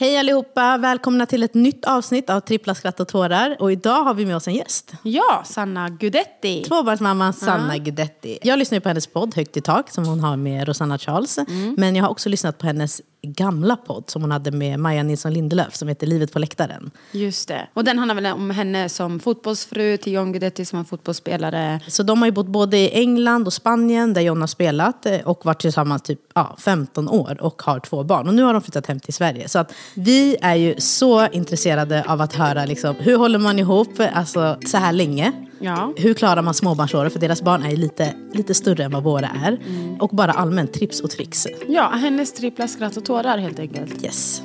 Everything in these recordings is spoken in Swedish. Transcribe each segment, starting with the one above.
Hej allihopa! Välkomna till ett nytt avsnitt av Trippla skratt och tårar. Och idag har vi med oss en gäst. Ja, Sanna Gudetti. Tvåbarnsmamman Sanna Guidetti. Jag lyssnar på hennes podd Högt i tak som hon har med Rosanna Charles. Men jag har också lyssnat på hennes gamla podd som hon hade med Maja Nilsson Lindelöf som heter Livet på läktaren. Just det. Och den handlar väl om henne som fotbollsfru till John Guidetti som var fotbollsspelare. Så de har ju bott både i England och Spanien där John har spelat eh, och varit tillsammans typ ja, 15 år och har två barn. Och nu har de flyttat hem till Sverige. Så att vi är ju så intresserade av att höra liksom, hur håller man ihop alltså, så här länge? Ja. Hur klarar man småbarnsåret? För deras barn är lite, lite större än vad våra är. Och bara allmänt trips och tricks. Ja, hennes trippla skratt och tårar helt enkelt. Yes.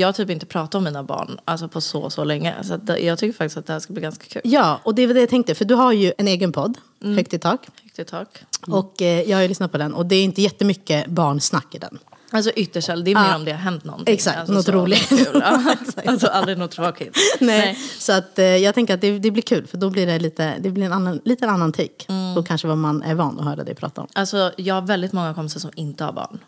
Jag har typ inte pratat om mina barn alltså på så, så länge. Så det- jag tycker faktiskt att det här ska bli ganska kul. Ja, och det var det jag tänkte. För du har ju en egen podd, Högt i tak. Högt i tak. Och eh, jag har ju lyssnat på den. Och det är inte jättemycket barnsnack i den. Alltså ytterst. Det är mer Ja. om det har hänt någonting. Exakt, alltså, något roligt. Alltså aldrig något tråkigt. Nej. Så att, eh, jag tänker att det, det blir kul. För då blir det lite, det blir en annan, lite en annan take. Då kanske vad man är van att höra dig prata om. Alltså, jag har väldigt många kompisar som inte har barn.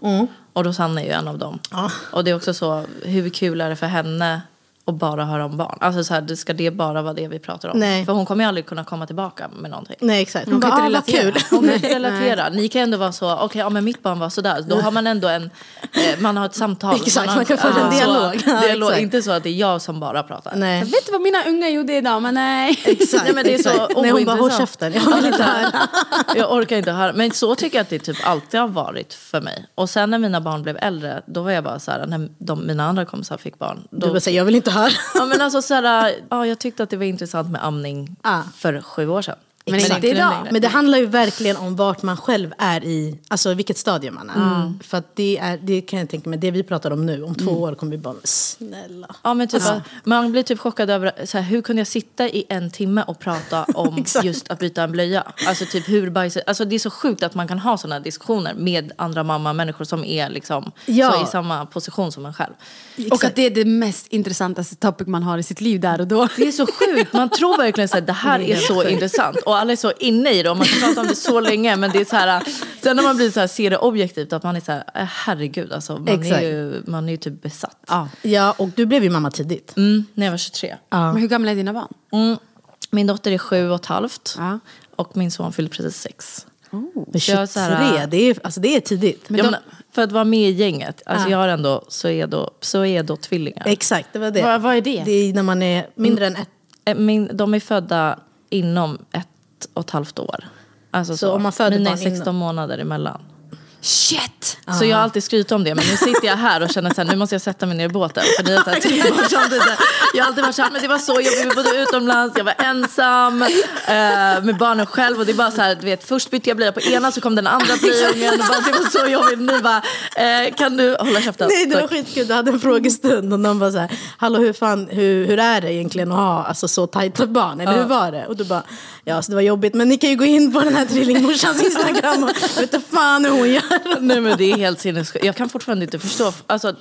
Och Rosanna är ju en av dem. Ja. Och det är också så, hur kul är det för henne att bara höra om barn? Alltså så här, det- ska det bara vara det vi pratar om? Nej. För hon kommer ju aldrig kunna komma tillbaka med någonting. Nej, exakt. Hon, Hon bara, kan ah, inte vad relatera. kul. Hon kan inte relatera. Ni kan ändå vara så, okej, ja, men mitt barn var sådär. Då har man ändå en, eh, man har ett samtal. Exakt, har man kan föra en så- dialog. Ja, dialog. exakt. Inte så att det är jag som bara pratar. Nej. Jag vet inte vad mina unga gjorde idag, men nej. Exakt, Nej, men det är så. Nej, hon bara, håll käften. Jag vill inte höra. Jag orkar inte höra. Men så tycker jag att det typ alltid har varit för mig. Och sen när mina barn blev äldre, då var jag bara så här, när de, mina andra kompisar fick barn. Då, Du bara jag vill inte höra. ja, men alltså, så här, ja, jag tyckte att det var intressant med amning Ah. för sju år sedan. Men inte nu idag. Men det handlar ju verkligen om vart man själv är i, alltså vilket stadie man är. För att det är, det kan jag tänka mig, det vi pratar om nu, om två år kommer vi bara, snälla. Ja, men typ, Man blir typ chockad över så här, hur kunde jag sitta i en timme och prata om Exakt. just att byta en blöja. Alltså, typ, hur bajs, alltså, det är så sjukt att man kan ha sådana diskussioner med andra mamma människor som är liksom, Ja. så i samma position som en själv. Och att det är det mest intressantaste topic man har i sitt liv där och då. Det är så sjukt. Man tror verkligen att det här är så intressant. Och alla är så inne i det och man kan prata om det så länge. Men det är så här, sen när man blir så här, ser det objektivt att man är så här, eh, herregud alltså. Man Exakt. är, ju, man är ju typ besatt. Ja. Ja, och du blev ju mamma tidigt. Mm, när jag var 23. Men hur gamla är dina barn? Mm. Min dotter är sju och ett halvt. Ja. Och min son fyllde precis sex. Men Så jag 23, är så här- det, är, alltså det är tidigt. Ja, men, för att vara med i gänget. Alltså Ja. jag har ändå, så är då, så är då tvillingar. Exakt, det var det. Vad- vad är det? Det är när man är mindre än ett. Eh, Min, de är födda inom ett och ett halvt år. Alltså Så om man föder Mina barn 16 innan- månader emellan. Shit! Så jag har alltid skrytit om det. Men nu sitter jag här och känner att nu måste jag sätta mig ner i båten. För ni har så här samtidigt. Jag har alltid varit så här, men det var så jobbigt. Vi bodde utomlands, jag var ensam eh, med barnen själv. Och det är bara så här, du vet, först bytte jag blöja på ena så kom den andra blöjungen. Och bara, det var så jobbigt. Nu bara, eh, kan du hålla käften? Nej, det var skitkul. Du hade en frågestund och någon bara så här, hallå hur, fan, hur, hur är det egentligen att ha alltså, så tajta barn? Eller hur var det? Och du bara, ja så det var jobbigt men ni kan ju gå in på den här trillingmorsans Instagram och jag vet inte fan hur hon gör. Nej men det är helt sinnessjukt. Jag kan fortfarande inte förstå. Alltså,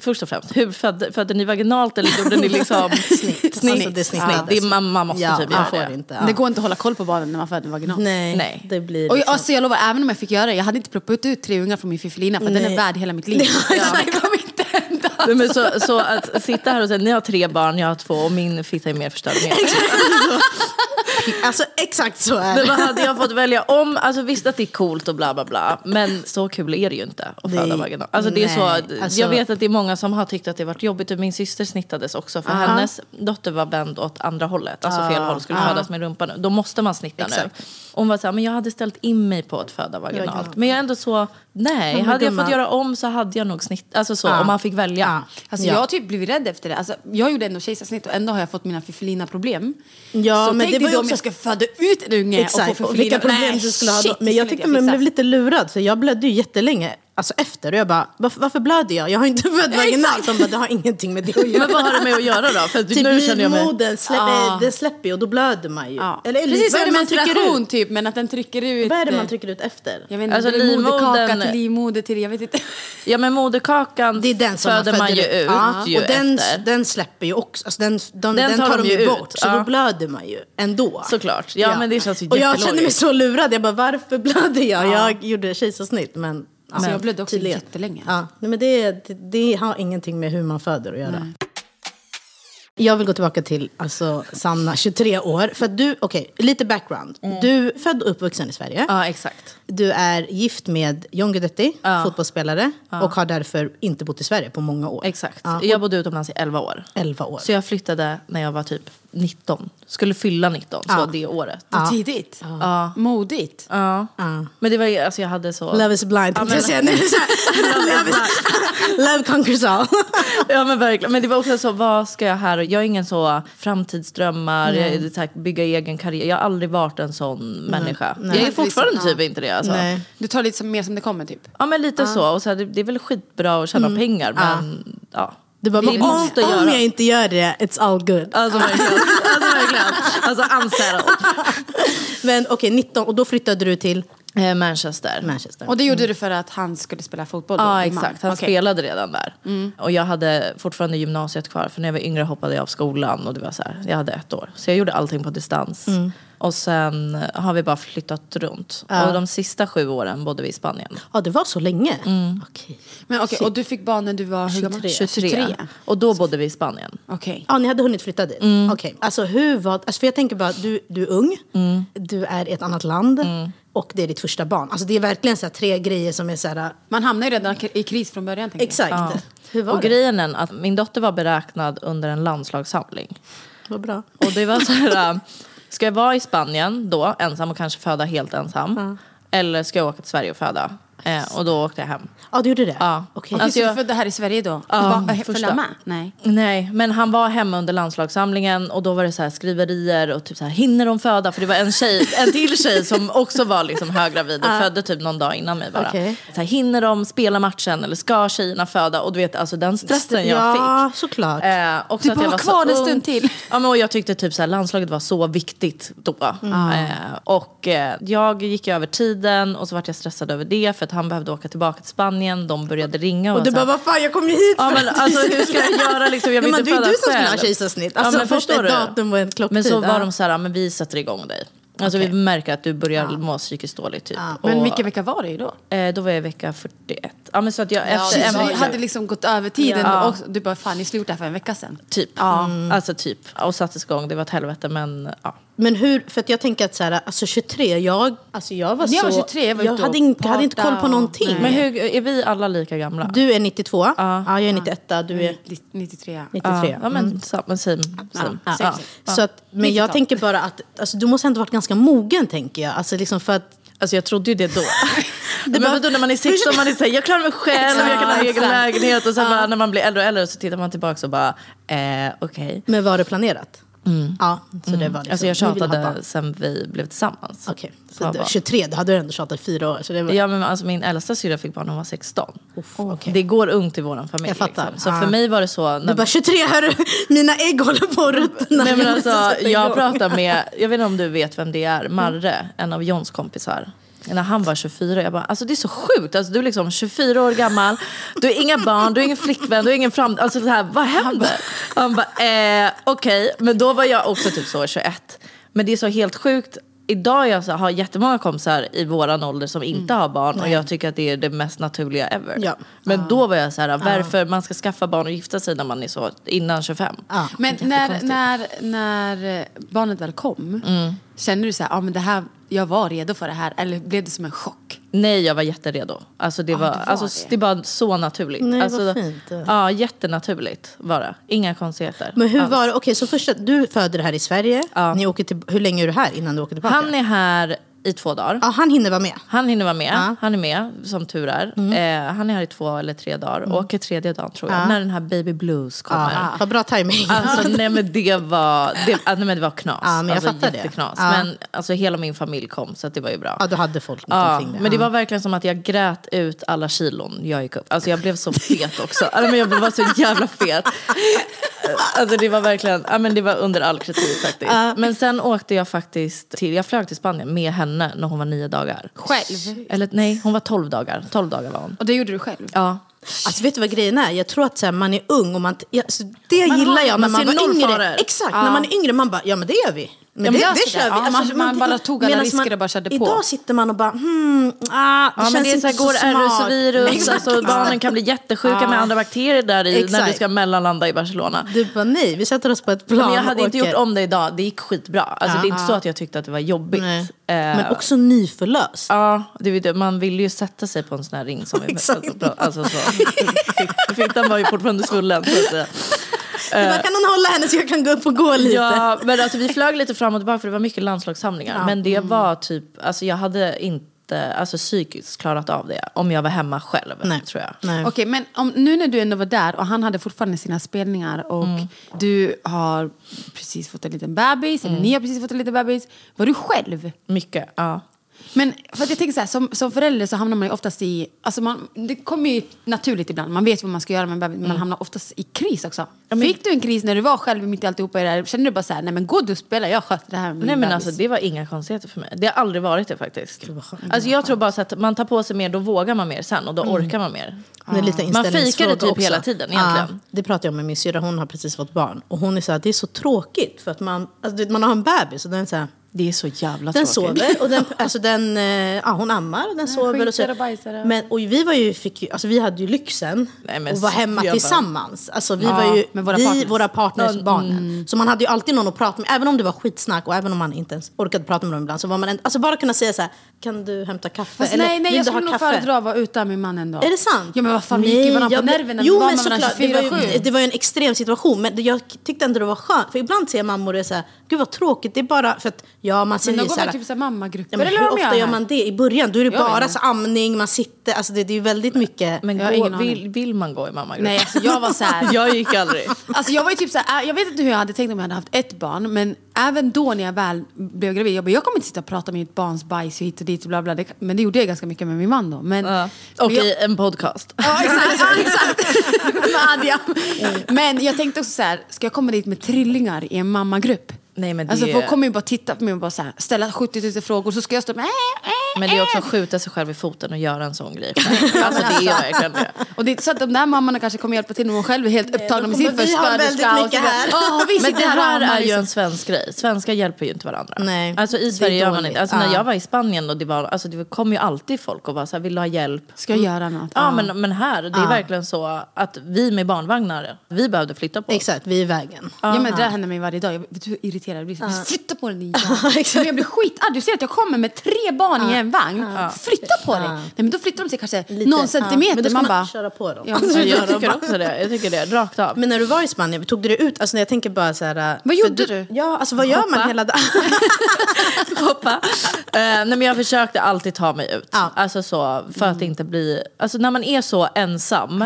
först och främst, hur födde, födde ni vaginalt eller gjorde ni liksom Snitt. Alltså, det snittades. Det är, man måste Ja, typ göra får det. inte. Det Ja. går inte att hålla koll på barnen när man föder vaginalt. Nej, Nej. det blir Och liksom... alltså, jag lovar, även om jag fick göra det, jag hade inte ploppat ut tre ungar från min fiffilina för den är Nej. värd hela mitt liv. Ja, Ja. Det kommer inte hända. Nej, men så, så att sitta här och säga ni har tre barn, jag har två och min fitta är mer förstörd. än er. Alltså exakt så är Men det. vad hade jag fått välja om? Alltså visst att det är coolt och bla bla bla. Men så kul är det ju inte att föda vaginalt. Alltså det är så, alltså- jag vet att det är många som har tyckt att det varit jobbigt. Min syster snittades också för hennes dotter var vänd åt andra hållet. Alltså fel håll, skulle födas med rumpan. Då måste man snitta nu. Exakt. Och hon var så här, men jag hade ställt in mig på att föda vaginalt. Vaginalt. Men jag är ändå så, nej, Men hade jag fått göra om så hade jag nog snitt, alltså så, om man fick välja. Ja. Alltså Ja. jag har typ blivit rädd efter det. Alltså, jag gjorde ändå kejsarsnitt och ändå har jag fått mina förfilina problem. Ja, så men det var ju också- jag ska föda ut en unge Exakt, och få och förfilina. vilka problem Nej, du skulle ha då. Men jag tyckte man blev lite lurad, för jag blödde ju jättelänge alltså efter. Och jag bara, varför, varför blöder jag? Jag har inte fött vaginalt. De bara, det har ingenting med det att göra. Men vad har det med att göra då? För Typ nu känner jag mig... livmodern släpper, Ah. det släpper ju och då blöder man ju. Ja. Eller, eller Precis trycker menstruation ut? typ, men att den trycker ut. Vad är det man trycker ut efter? Jag vet inte, Alltså, moderkaka till livmoder till, jag vet inte. Ja men moderkakan Det är den som föder man ju föder ut Ja, ju och den, efter. den släpper ju också. Alltså den, de, Den den, tar tar de ju ju ut, bort. Så ja. då blöder man ju ändå. Såklart. Ja, men det känns ju Och jag kände mig så lurad. Jag bara, varför blöder jag? Jag gjorde kejsarsnitt men... Alltså, men jag blödde också tydligen. jättelänge. Ja, nej, men det, det, det har ingenting med hur man föder att göra. Jag vill gå tillbaka till alltså, Sanna, 23 år. För du, okej, lite background. Du är född och uppvuxen i Sverige. Ja exakt. Du är gift med John Guidetti, Ja. fotbollsspelare. Och har därför inte bott i Sverige på många år. Exakt. Ja, och Jag bodde utomlands i 11 år. 11 år. Så jag flyttade när jag var typ 19. Skulle fylla 19, så Ja. det året. Så tidigt. Ja. Modigt. Ja. Men det var ju, alltså jag hade så... Love is blind, tänkte jag säga. Nej, men här, Love, is, love conquers all. Ja men verkligen. Men det var också så, vad ska jag här? Jag är ingen så framtidsdrömmar, jag, är så här, bygga egen karriär. Jag har aldrig varit en sån människa. Jag är fortfarande typ inte det. Alltså. Nej. Du tar lite mer som det kommer typ. Ja men lite så. Och så här, det, det är väl skitbra att tjäna pengar men ja. Du bara, Vi om, måste om göra. jag inte gör det, it's all good. Alltså verkligen. Alltså verkligen. Alltså unsettled. Men okej, 19, och då flyttade du till Eh, Manchester. Manchester. Och det gjorde du för att han skulle spela fotboll då? Ja exakt, han Okej. spelade redan där. Och jag hade fortfarande gymnasiet kvar för när jag var yngre hoppade jag av skolan och det var så här, jag hade ett år. Så jag gjorde allting på distans. Och sen har vi bara flyttat runt. Och de sista sju åren bodde vi i Spanien. Ja, det var så länge? Okej. Men okej, och du fick barn när du var hur gammal? 23. Och då bodde vi i Spanien. Okej. Ja, ni hade hunnit flytta dit? Okej. Alltså hur var... Alltså, för jag tänker bara, du, du är ung, du är i ett annat land och det är ditt första barn. Alltså det är verkligen så här, tre grejer som är så här... Man hamnar ju redan i kris från början tänker Exakt. Ja. Hur var och det? grejen är att min dotter var beräknad under en landslagssamling. Vad bra. Och det var så här, ska jag vara i Spanien då ensam och kanske föda helt ensam? Eller ska jag åka till Sverige och föda? Eh, och då åkte jag hem. Ja, du gjorde det? Ja. Okej. jag. Alltså, så jag- du födde här i Sverige då? Ja, Var- första. Med? Nej. Nej, men han var hemma under landslagssamlingen och då var det så här skriverier och typ så här, hinner de föda? För det var en tjej, en till tjej som också var liksom höggravid och födde typ någon dag innan mig bara. Okej. Så här, hinner de spela matchen eller ska tjejerna föda? Och du vet alltså den stressen jag ja, fick. såklart. Eh, och Du bara jag var så kvar en ung. stund till. Ja, men och jag tyckte typ så här, landslaget var så viktigt då. Mm. Eh, och eh, jag gick över tiden och så vart jag stressad över det för att han behövde åka tillbaka till Spanien. De började ringa och, och du bara, vad fan, jag kom ju hit Ja men att- alltså hur ska jag göra liksom? Jag vill Nej, men inte det är föda du som skulle ha kejsarsnitt. Alltså, först förstår ett du? datum och en klocktid. Men så var Ja. de så här, men vi sätter igång dig. Alltså vi märker att du börjar må psykiskt dåligt typ. Men Och, vilken vecka var det ju då? eh, då var jag vecka 41. Ja men så att jag efter en vecka. hade liksom gått över tiden Ja. och du bara, fan ni slog det här för en vecka sedan. Typ. Ja. Alltså typ. Och sattes igång, det var ett helvete men ja. Men hur, för att jag tänker att så här, alltså 23, jag, alltså jag var När jag så... var 23, jag var ute och hade, inte, hade inte koll på parta och- någonting. Men hur, är vi alla lika gamla? Du är 92, ja. jag är 91, du är 93. 93. ja, ja men samma, same, same. Ja. Så att, men jag 90-tal. tänker bara att alltså, du måste ändå varit ganska mogen tänker jag. Alltså liksom för att... Alltså jag trodde ju det då. men bara- vadå när man är 16 man är såhär, jag klarar mig själv, jag kan ha en egen lägenhet. Och sen bara, när man blir äldre och äldre så tittar man tillbaka och bara, eh, okej. Men var det planerat? Ja, så det var liksom, Alltså jag tjatade sen vi blev tillsammans. Okej, Så så jag det, bara- 23, då hade du ändå tjatat fyra år. Så det var, Ja men alltså min äldsta syrra fick barn när hon var 16. okej. Det går ungt i våran familj. Jag fattar. Liksom. Så Ja. för mig var det så. Du När, bara 23 hörru, mina ägg håller på att ruttna. nej, men alltså, jag pratar med, jag vet inte om du vet vem det är, Marre, en av Johns kompisar. När han var 24, jag bara, alltså det är så sjukt. Alltså, du är liksom 24 år gammal, du har inga barn, du har ingen flickvän, du har ingen framtid. Alltså det här, vad händer? Han bara, eh, okej. Men då var jag också typ så 21. Men det är så helt sjukt idag jag så, har jättemånga kompisar i våran ålder som inte har barn och jag tycker att det är det mest naturliga ever. Ja. Men då var jag så här, varför man ska skaffa barn och gifta sig när man är så innan 25. Ja. Men när, när, när barnet väl kom, Mm. kände du så här, ah, men det här, jag var redo för det här? Eller blev det som en chock? Nej, jag var jätteredo. Alltså det, var, det var alltså, det. det var så naturligt. Nej, vad alltså, fint. Ja, jättenaturligt var det. Inga konstigheter. Men hur alls. var det? Okej, så först, du föder det här i Sverige. Ni åker till, hur länge är du här innan du åker tillbaka? Han är här i två dagar. Ja, han hinner vara med. Han hinner vara med. Ja. Han är med, som tur är. Mm. Eh, han är här i två eller tre dagar. Åker tredje dagen tror jag. När den här baby blues kommer. Ja, vad bra timing. Alltså nej men det var, det, nej, men det var knas. Ja, men jag alltså, fattar det. jätteknas. Ja. Men alltså hela min familj kom så det var ju bra. Ja, du hade folk Ja, omkring dig. men det Ja. var verkligen som att jag grät ut alla kilon jag gick upp. Alltså jag blev så fet också. Alltså, men jag var så jävla fet. Alltså det var verkligen, ja, men det var under all kritik faktiskt. Men sen åkte jag faktiskt till, jag flög till Spanien med henne när hon var nio dagar. Själv? Eller nej, hon var tolv dagar. Tolv dagar var hon. Och det gjorde du själv? Ja. Alltså vet du vad grejen är? Jag tror att så här, man är ung och man... Ja, så det Man gillar har- jag när man man, var yngre. faror. Exakt, när man är yngre man bara, ja men det gör vi. Men Ja, det, det kör det. vi. Alltså, Ja, man- man bara tog alla risker och bara körde på. Idag sitter man och bara, hmm, ah, det Ja, känns men det är inte så här, går så smart. RS och virus, Exakt. alltså, barnen kan bli jättesjuka med andra bakterier där i när du ska mellanlanda i Barcelona. Du bara, nej, vi sätter oss på ett plan Men jag hade inte gjort om det idag, det gick skitbra. Alltså, det är inte så att jag tyckte att det var jobbigt. Eh, Men också nyförlöst. Ja, det, jag, man vill ju sätta sig på en sån här ring som vi Exakt. alltså, så. Fittan var ju fortfarande svullen. Så att bara, kan någon hålla henne så jag kan gå upp och gå lite? Ja, men alltså, vi flög lite fram och tillbaka för det var mycket landslagssamlingar. Men det var typ, alltså jag hade inte alltså, psykiskt klarat av det om jag var hemma själv. Nej. tror jag. Nej. Okej, men om, nu när du ändå var där och han hade fortfarande sina spelningar och Mm. du har precis fått en liten bebis, Mm. eller ni har precis fått en liten bebis. Var du själv? Mycket, ja. Men för att jag tänker så här, som, som förälder så hamnar man ju oftast i, alltså man, det kommer ju naturligt ibland, man vet vad man ska göra men man Mm. hamnar oftast i kris också. Fick du en kris när du var själv mitt i alltihopa i det? Kände du bara så här, nej men gå du och spela, jag sköter det här med min Nej men bebis. alltså det var inga konstigheter för mig. Det har aldrig varit det faktiskt. Alltså jag tror bara så att man tar på sig mer, då vågar man mer sen och då orkar man mer. Det är lite Man fikade inställningsfråga typ också. hela tiden egentligen. Det pratar jag med min syrra, hon har precis fått barn. Och hon är så här, det är så tråkigt för att man, alltså, du vet, man har en bebis och den är så här, Det är så jävla den tråkigt. sover och den, alltså den, eh, ja, hon ammar och den sover. Och, så. och bajsar och- Men, och vi var ju, fick ju, alltså vi hade ju lyxen Nej, att vara hemma tillsammans. Alltså vi Ja, var ju, med våra vi, partners. våra partners, Mm. barnen. Så man hade ju alltid någon att prata med, även om det var skitsnack och även om man inte ens orkade prata med dem ibland. Så var man en, alltså bara kunna säga så här, kan du hämta kaffe? Fast Eller nej, nej jag skulle nog föredra att vara utan min man ändå. Är det sant? Ja men vad fan, vi gick ju varandra jag på nerverna. Jo men såklart, det var, ju, 24-7. det var ju en extrem situation. Men jag tyckte ändå det var skönt. För ibland ser mammor det så här, gud vad tråkigt. Det är bara för att, ja man Men säger de så går väl typ så här mammagrupper? Ja, men eller hur de ofta gör man det? I början då är det Jag bara så amning, man sitter, alltså det, det är ju väldigt mycket. Men gå, vill, vill man gå i mammagrupp? Nej alltså jag var så här. Jag gick aldrig. Alltså jag var ju typ så här, jag vet inte hur jag hade tänkt om jag hade haft ett barn, men även då när jag väl blev gravid, jag bara, jag kommer inte sitta och prata med mitt barns bajs och hit och dit och bla bla. Det, men det gjorde jag ganska mycket med min man då. Men, Ja. Och men i en podcast. Ja exakt, exakt. med Adja. Men jag tänkte också så här, ska jag komma dit med trillingar i en mammagrupp? Nej, men det Alltså folk kommer ju bara titta på mig och bara så här, ställa 70 000 frågor så ska jag stå med äh, äh, Men det är också äh. att skjuta sig själv i foten och göra en sån grej. Alltså det är verkligen det. Och det är inte så att de där mammorna kanske kommer hjälpa till när de själv är helt upptagna med sin vi förstföderska. mycket här. Ja, vi Men det här är ju liksom. en svensk grej. Svenskar hjälper ju inte varandra. Nej, Alltså i Sverige gör man inte. Alltså när jag var i Spanien och det var, alltså det kom ju alltid folk och var så här, vill du ha hjälp? Ska jag göra något? Ja, men, men här, det är verkligen så att vi med barnvagnar, vi behövde flytta på oss. Exakt, vi är i vägen. Ja, men det där händer mig varje dag. Jag vet du hur irriterad jag blir? Flytta på den din jävel. Jag blir skitarg. Du ser att jag kommer med tre barn i en vagn. Flytta på dig! Nej, men då flyttar de sig kanske Lite. någon centimeter. Men då ska man man, bara... köra på dem. Ja. Så jag tycker också det. Jag tycker det, rakt av. Men när du var i Spanien, tog du det ut? Alltså när jag tänker bara så här... Vad för gjorde du? Ja, alltså vad gör man hela dagen? hoppa. Eh, nej men jag försökte alltid ta mig ut. Alltså så, för att inte bli... Alltså när man är så ensam,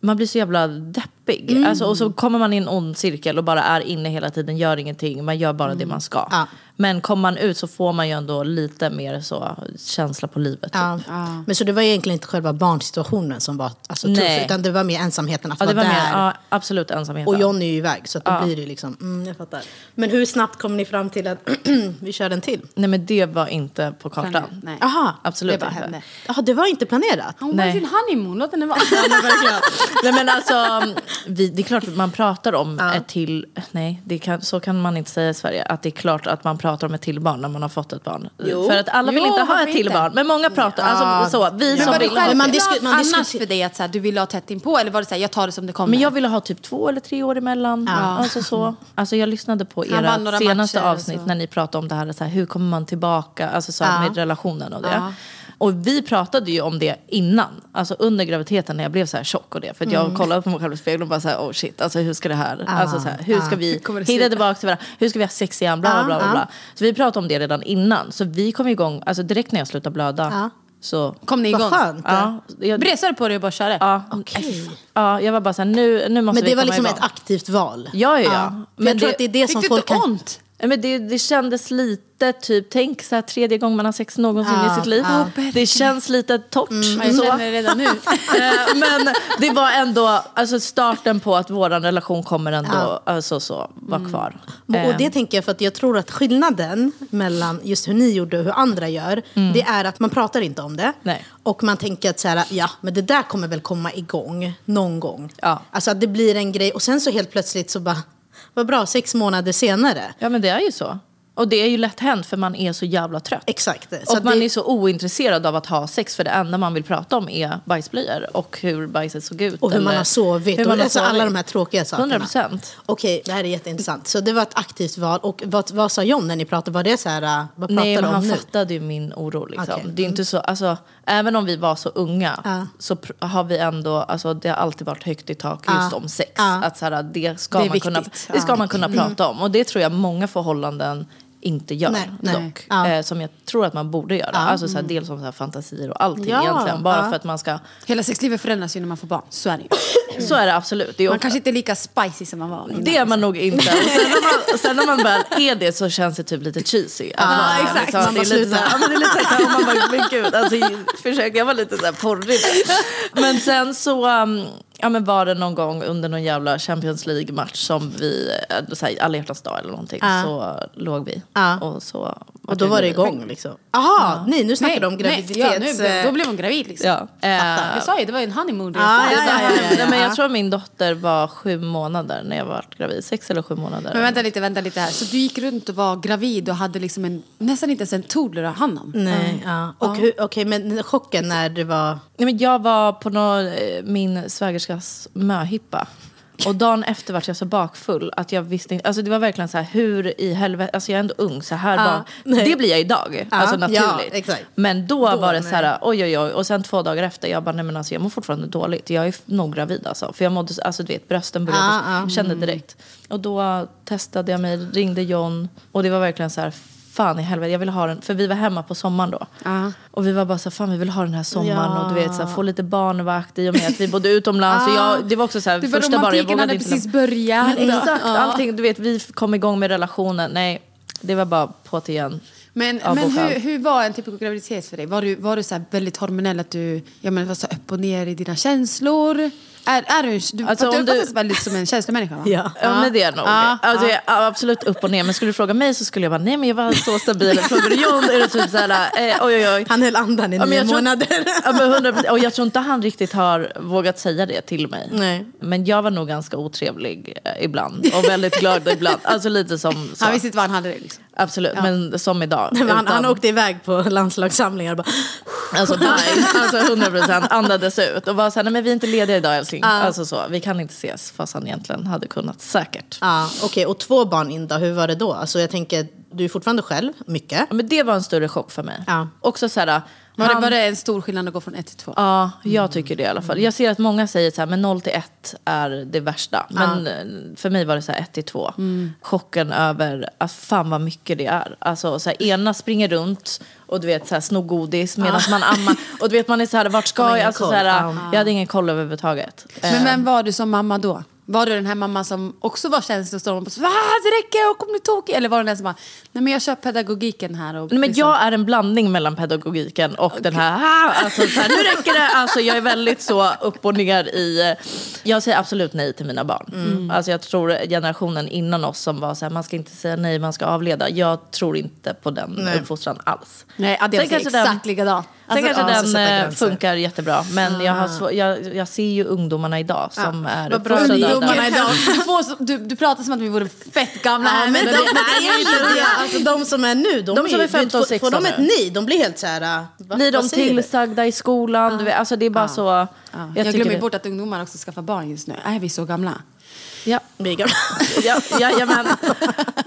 man blir så jävla deppig. Mm. Alltså, och så kommer man i en ond cirkel och bara är inne hela tiden, gör ingenting, man gör bara det man ska. Mm. Ja. Men kommer man ut så får man ju ändå lite mer så känsla på livet. Typ. Ja. Men så det var egentligen inte själva barnsituationen som var alltså, tuff, Nej. utan det var mer ensamheten att Ja, det var vara mer, där. ja, absolut ensamheten. Och Johnny är ju iväg, så att då blir det liksom, mm, jag fattar. Men hur snabbt kom ni fram till att vi kör en till? Nej men det var inte på kartan. Nej. Aha, Absolut Det inte. hände. Jaha, det var inte planerat? Hon var i Nej. sin honeymoon, låt henne vara. Nej men alltså, vi, det är klart att man pratar om ett till, nej det kan, så kan man inte säga i Sverige, att det är klart att man pratar om ett till barn när man har fått ett barn. För att alla vill Jo, inte ha ett till inte? barn, men många pratar, alltså så, vi Men som vill ha Men man disku- man annars för dig att så här, du ville ha tätt inpå eller var det så här, jag tar det som det kommer? Men jag ville ha typ två eller tre år emellan. Alltså, så. Alltså, jag lyssnade på era senaste avsnitt när ni pratade om det här, så här hur kommer man tillbaka alltså, så här, Ja. med relationen och det. Ja. Och vi pratade ju om det innan, alltså under graviditeten när jag blev så här tjock och det. För att jag kollade på mig själv i spegeln och bara så här, oh shit, alltså hur ska det här, alltså så här, hur ska vi det se hitta tillbaka till varandra, hur ska vi ha sex igen, bla bla bla. bla, bla. Så vi pratade om det redan innan. Så vi kom igång, alltså direkt när jag slutade blöda. Så, Kom ni igång? Vad skönt. ja, jag, Bresade på dig och bara körde? ja, Okej. ja, jag var bara så här, nu, nu måste Men vi det var komma liksom igång. ett aktivt val. Ja, ja, ja. För Men jag tror det- att det är det som folk kan... ont? Men det, det kändes lite typ, tänk så här tredje gången man har sex någonsin Ja, i sitt liv. ja. Det känns lite torrt. Ja, Jag så. känner det redan nu. Men det var ändå alltså starten på att vår relation kommer ändå Ja. alltså, så, vara kvar. Och det tänker jag för att jag tror att skillnaden mellan just hur ni gjorde och hur andra gör, det är att man pratar inte om det. Mm. Nej. Och man tänker att så här, ja, men det där kommer väl komma igång någon gång. Ja. Alltså att det blir en grej och sen så helt plötsligt så bara, vad bra, sex månader senare. Ja men det är ju så. Och det är ju lätt hänt för man är så jävla trött. Exakt. Så och man det, är så ointresserad av att ha sex för det enda man vill prata om är bajsblöjor och hur bajset såg ut. och hur man har sovit. hur och man har alltså alla sovit. de här tråkiga sakerna. 100 procent. Okej, det här är jätteintressant. Så det var ett aktivt val. Och vad, vad sa John när ni pratade? Var det så här, vad pratar Nej, men han nu? fattade ju min oro. Liksom. Okej. Det är inte så, alltså, även om vi var så unga Ja. så har vi ändå, alltså, det har alltid varit högt i tak just om sex. Ja. Att, så här, det ska, Det man, kunna, det ska Ja. man kunna prata om. Och det tror jag många förhållanden inte gör Nej, nej. dock. Ja. Eh, som jag tror att man borde göra. Alltså, så här, dels om så här, fantasier och allting Ja, egentligen. Bara ja. för att man ska... Hela sexlivet förändras ju när man får barn. Så är det ju. Så är det absolut. Det är Man också- kanske inte är lika spicy som man var innan. Det är man nog inte. Och sen, när man, sen när man väl är det så känns det typ lite cheesy. Att man, exakt. Liksom, Man det är bara lite så här, slutar. ja, men det är lite så här, och man bara, men gud, alltså, försök, jag var lite så här porrig där. Men sen så um, ja, men var det någon gång under någon jävla Champions League-match som vi, eh, så här, alla hjärtans dag eller någonting, Ja. så låg vi. Ja. Och, så, Och då var det igång liksom. Jaha, nej nu snackar du om graviditets... ja, nu, då blev hon gravid liksom. Ja. Eh, Jag sa ju, det var ju en honeymoon Ja, ja, ja, ja, ja. Men jag tror att min dotter var sju månader när jag var gravid. Sex eller sju månader. Men vänta lite, vänta lite här. Så du gick runt och var gravid och hade liksom en, nästan inte ens en toddler att ha hand om? Nej, ja. Och hur, okej, men chocken när det var... Nej, men jag var på nå, eh, min svägerskas möhippa. Och dagen efter var jag så bakfull att jag visste inte, alltså det var verkligen så här hur i helvete, alltså jag är ändå ung så här bak, nej. det blir jag idag, alltså ja, naturligt. exakt. Men då, Då, var det så här, oj oj oj, och sen två dagar efter, jag bara nej men alltså jag mår fortfarande dåligt, jag är nog gravid alltså. För jag mådde, så- alltså du vet brösten började, Ja, kände direkt. Och då testade jag mig, ringde John och det var verkligen så här fan i helvete, jag ville ha den. För vi var hemma på sommaren då. Ja. Och vi var bara så här, fan vi vill ha den här sommaren Ja. och du vet så här, få lite barnvakt i och med att vi bodde utomlands. och jag, det var också så här, Det var första bara, jag vågade hade inte. precis börjat. Men exakt, Ja. allting, du vet vi kom igång med relationen. Nej, det var bara på till igen. Men, men hur, hur var en typisk graviditet för dig? Var du, var du så väldigt hormonell, att du ja, men var så upp och ner i dina känslor? Är, är du, du, Alltså, du du- uppfattas väldigt som en känslomänniska va? Ja. Ja, men det är nog. Ja, alltså, jag är absolut upp och ner. Men skulle du fråga mig så skulle jag bara, nej men jag var så stabil. Frågar du John är det typ såhär, eh, oj oj oj. Han höll andan i Ja, nio jag tror- månader. Ja, men 100%. Och jag tror inte han riktigt har vågat säga det till mig. Nej. Men jag var nog ganska otrevlig eh, ibland. Och väldigt glad ibland. Alltså lite som så. Han visste inte vad han hade det liksom. Absolut, men som idag. Men han, Utan- han åkte iväg på landslagssamlingar och bara... Alltså, nej, alltså 100% andades ut och var såhär, nej men vi är inte lediga idag älskling. Alltså så, vi kan inte ses. Fast han egentligen hade kunnat säkert. Ja, okej. Och två barn in då, hur var det då? Alltså jag tänker, du är fortfarande själv, mycket. Ja, Men det var en större chock för mig. Ja. Också såhär, Var det, var det en stor skillnad att gå från ett till två? Ja, jag tycker det i alla fall. Jag ser att många säger så här, men 0 till 1 är det värsta. Men eh, för mig var det så här 1 till 2. Chocken över att fan vad mycket det är. Alltså så här, ena springer runt och du vet så här snor godis medan man ammar. Och du vet man är så här, vart ska jag? Alltså, så koll. här, Ja. Jag hade ingen koll överhuvudtaget. Men Eh, vem var du som mamma då? Var du den här mamman som också var känslostorm och bara, Va, det räcker, och kom nu tokig? Eller var du den som bara, nej men jag kör pedagogiken här och Nej, men liksom- jag är en blandning mellan pedagogiken och den här, ah, alltså, så här, nu räcker det. Alltså, jag är väldigt så upp och ner i, jag säger absolut nej till mina barn. Mm. Alltså, jag tror generationen innan oss som var så här, man ska inte säga nej, man ska avleda. Jag tror inte på den uppfostran alls. Nej, ja, det Sen är kanske exakt den- likadant. Sen kanske ja, den eh, funkar jättebra. Men jag, har svår, jag, jag ser ju ungdomarna idag som är vad bra ungdomarna idag. Du, får, du, du pratar som att vi vore fett gamla här. Ja, men de, det- nej, det. Alltså, de som är nu, de, De som ju- är 15, får, 16 får de ett nej, de blir helt så här... Va, Blir de säger du? tillsagda i skolan? Du vet, alltså det är bara så... Ja. Jag, Jag, tycker glömmer det- bort att ungdomar också skaffar barn just nu. Är vi så gamla? Ja. Vi är gamla. Ja, ja, ja, men,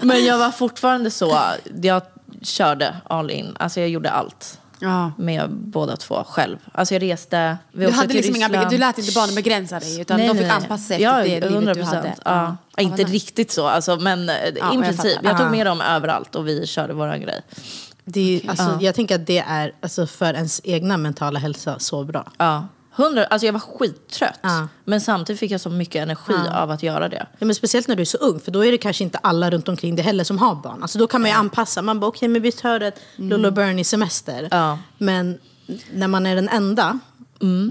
men jag var fortfarande så, jag körde all in. Alltså jag gjorde allt Ja. med båda två själv. Alltså jag reste, vi Du, åkte hade till liksom inga, du lät inte barnen begränsa dig utan de fick anpassa sig efter ja, det livet 100 du hade. Ja. Ja, inte riktigt så, alltså, men eh, i jag princip. fattar. Jag tog Ja. med dem överallt och vi körde våran grej. Det är, alltså, Jag tänker att det är alltså, för ens egna mentala hälsa så bra. Ja. 100, alltså jag var skittrött. Ja. Men samtidigt fick jag så mycket energi av att göra det. Ja, men speciellt när du är så ung, för då är det kanske inte alla runt omkring dig heller som har barn. Alltså, då kan man ju anpassa. Man bara, okej, men vi tar ett Lolo Bernie-semester. Ja. Men när man är den enda,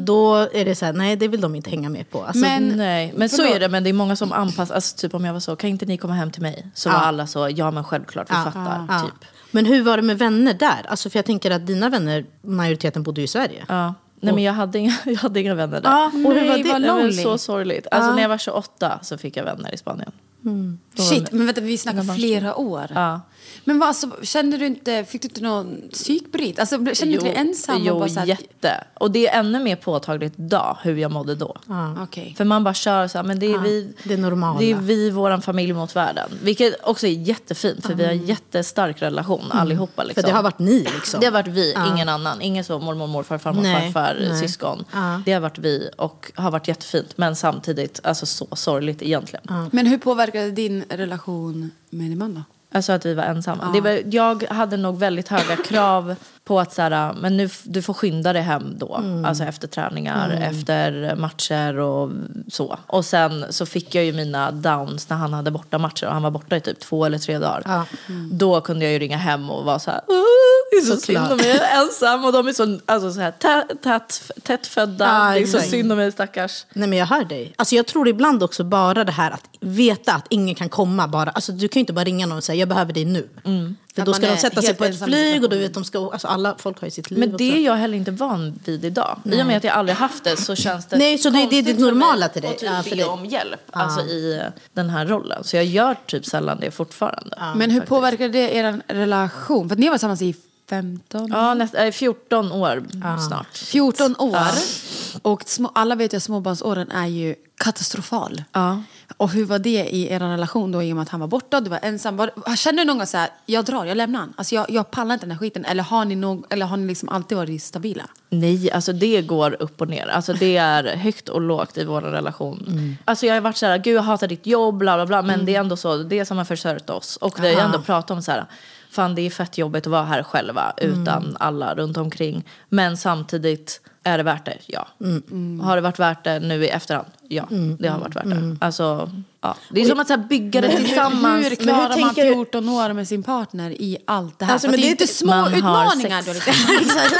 då är det så här, nej det vill de inte hänga med på. Alltså, Men- Nej, men så är det. Men det är många som anpassar. Alltså, typ om jag var så, kan inte ni komma hem till mig? Så var alla så, ja men självklart, vi fattar. ja. Typ. Men hur var det med vänner där? Alltså, för jag tänker att dina vänner, majoriteten bodde ju i Sverige. Ja. Nej men jag hade inga, jag hade inga vänner där. Ja, och hur var Nej, det? Det var så sorgligt. Alltså när jag var 28 så fick jag vänner i Spanien. Var Shit, men vänta, vi snackar flera år. Ja. Men vad, alltså, kände du inte, fick du inte någon psykbryt? Alltså, kände du inte dig ensam? Jo, och bara så här, jätte. Och det är ännu mer påtagligt idag hur jag mådde då. Okej. För man bara kör så här, men det är vi, det är normala. det är vi, våran familj mot världen. Vilket också är jättefint för vi har en jättestark relation allihopa. Liksom. För det har varit ni liksom. Det har varit vi, ingen annan. Ingen så mormor, morfar, farmor, Nej, farfar, nej. syskon. Det har varit vi och har varit jättefint. Men samtidigt alltså så sorgligt egentligen. Men hur påverkade din relation med din man då? Alltså att vi var ensamma. Det var, jag hade nog väldigt höga krav på att så här, men nu, du får skynda dig hem då. Mm. Alltså efter träningar, efter matcher och så. Och sen så fick jag ju mina downs när han hade borta matcher och han var borta i typ två eller tre dagar. Ja. Då kunde jag ju ringa hem och vara så här, "Åh, det är så Såklart. synd om mig, jag är ensam och de är så, alltså så här, tätt, tätt, tätt födda. Ja, det är så exakt. synd om mig stackars. Nej men jag hör dig. Alltså jag tror ibland också bara det här att veta att ingen kan komma bara. Alltså du kan ju inte bara ringa någon och säga jag behöver dig nu. För Att då man ska de sätta sig på ett flyg och du vet de ska, alltså alla folk har ju sitt liv Men det också. är jag heller inte van vid idag. I och med att jag aldrig haft det så känns det Nej, så det- det är ditt för mig normala till dig. att typ Ja, för be dig. om hjälp alltså i den här rollen. Så jag gör typ sällan det fortfarande. Men hur påverkade det er relation? För att ni var tillsammans i 15, Ja, näst, äh, 14 år snart. 14 år. Och små, alla vet ju att småbarnsåren är ju katastrofal. Ja. Och hur var det i er relation då i och med att han var borta, du var ensam? Var, kände du någon gång så här, jag drar, jag lämnar han. Alltså jag, jag pallar inte den här skiten. Eller har ni, någon, eller har ni liksom alltid varit stabila? Nej, alltså det går upp och ner. Alltså det är högt och lågt i vår relation. Alltså jag har varit så här, gud jag hatar ditt jobb, bla bla bla. Men det är ändå så, det är som har försörjt oss. Och vi har ändå pratat om så här, fan det är fett jobbigt att vara här själva utan alla runt omkring. Men samtidigt är det värt det, ja. Har det varit värt det nu i efterhand? Ja, det har varit värt det. Alltså, ja. Det är som att så här, bygga det tillsammans. Hur klarar man tänker du- 14 år med sin partner i allt det här? Alltså, För men det är det är inte inte- små man utmaningar. Då, liksom.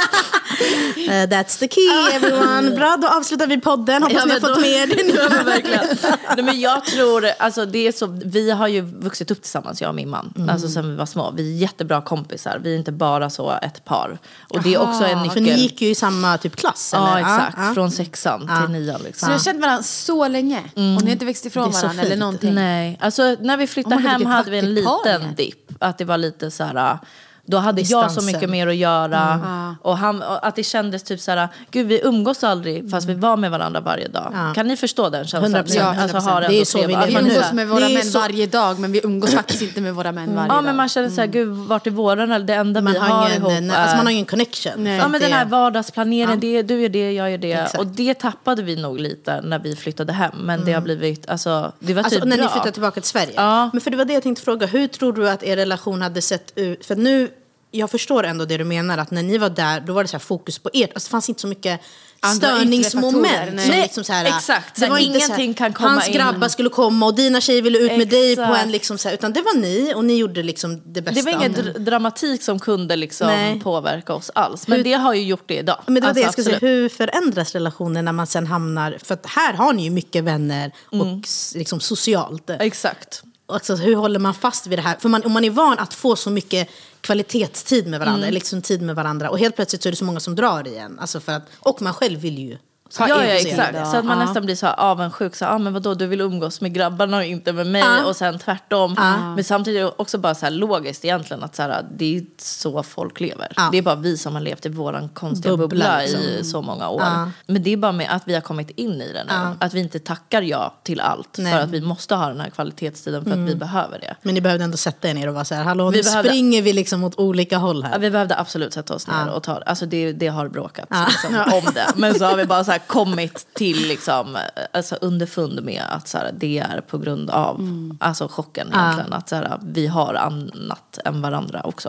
Eh, that's the key everyone. Bra, då avslutar vi podden. Hoppas Ja, ni har fått då- med er det. Nej, men jag tror, alltså det är så, vi har ju vuxit upp tillsammans, jag och min man. Mm. Alltså sen vi var små. Vi är jättebra kompisar. Vi är inte bara så ett par. Och det är också en För nyckel. ni gick ju i samma typ klass eller? Ja, exakt. Ja, ja. Från sexan till nian Så liksom. ni har känt varandra så länge och ni har inte växt ifrån så varandra eller någonting? Nej, alltså när vi flyttade Oh God, hem hade vi en liten dipp. Att det var lite så här... Då hade jag så Distansen. mycket mer att göra. Och, han, och att det kändes typ så här, gud vi umgås aldrig fast vi var med varandra varje dag. Kan ni förstå den känslan? 100%. Ja, Alltså, ha Det är så vi lever Vi umgås med våra män så- varje dag men vi umgås faktiskt inte med våra män varje Ja dag. men man känner såhär, gud vart är våran det enda Man vi har, har, ihop ingen, är... alltså man har ingen connection. Nej. Ja men det- den här vardagsplaneringen, det, du gör det, jag gör det. Exakt. Och det tappade vi nog lite när vi flyttade hem. Men det har blivit, alltså det var Alltså, typ när bra. ni flyttade tillbaka till Sverige? Ja. Men för det var det jag tänkte fråga. Hur tror du att er relation hade sett ut? För nu, jag förstår ändå det du menar. Att när ni var där, då var det så här fokus på ert. Alltså, det fanns inte så mycket Andra störningsmoment. faktorer, nej. som liksom så här, Exakt. Det var Ingenting här, kan komma Hans in. grabbar skulle komma och dina tjejer ville ut med dig på Exakt. en liksom så här, Utan det var ni och ni gjorde liksom det bästa. Det var ingen dr- dramatik som kunde liksom Nej. påverka oss alls. Men Hur- det har ju gjort det idag. Men det var Alltså, det jag skulle säga. Hur förändras relationen när man sen hamnar... För att här har ni ju mycket vänner och Mm. liksom socialt. Exakt. Alltså, hur håller man fast vid det här? För man, om man är van att få så mycket kvalitetstid med varandra, Mm. liksom tid med varandra. Och helt plötsligt så är det så många som drar igen. Alltså för att, och man själv vill ju Ja, ja exakt. Så att man nästan blir så här avundsjuk. Så, ah, men vadå, du vill umgås med grabbarna och inte med mig. Och sen tvärtom. Men samtidigt också bara så här logiskt egentligen. Att så här, det är så folk lever. Ja. Det är bara vi som har levt i våran konstiga Bubbla, bubbla, liksom. i så många år. Men det är bara med att vi har kommit in i det nu. Att vi inte tackar ja till allt. Nej. Mm. För att vi måste ha den här kvalitetstiden för att vi behöver det. Men ni behövde ändå sätta er ner och vara så här, hallå Vi nu behövde- springer vi liksom åt olika håll Ja, här. vi behövde absolut sätta oss ner och ta Alltså det, det har bråkat liksom, om det. Men så har vi bara så här kommit till liksom, alltså underfund med att så här, det är på grund av alltså chocken egentligen. Att så här, vi har annat än varandra också.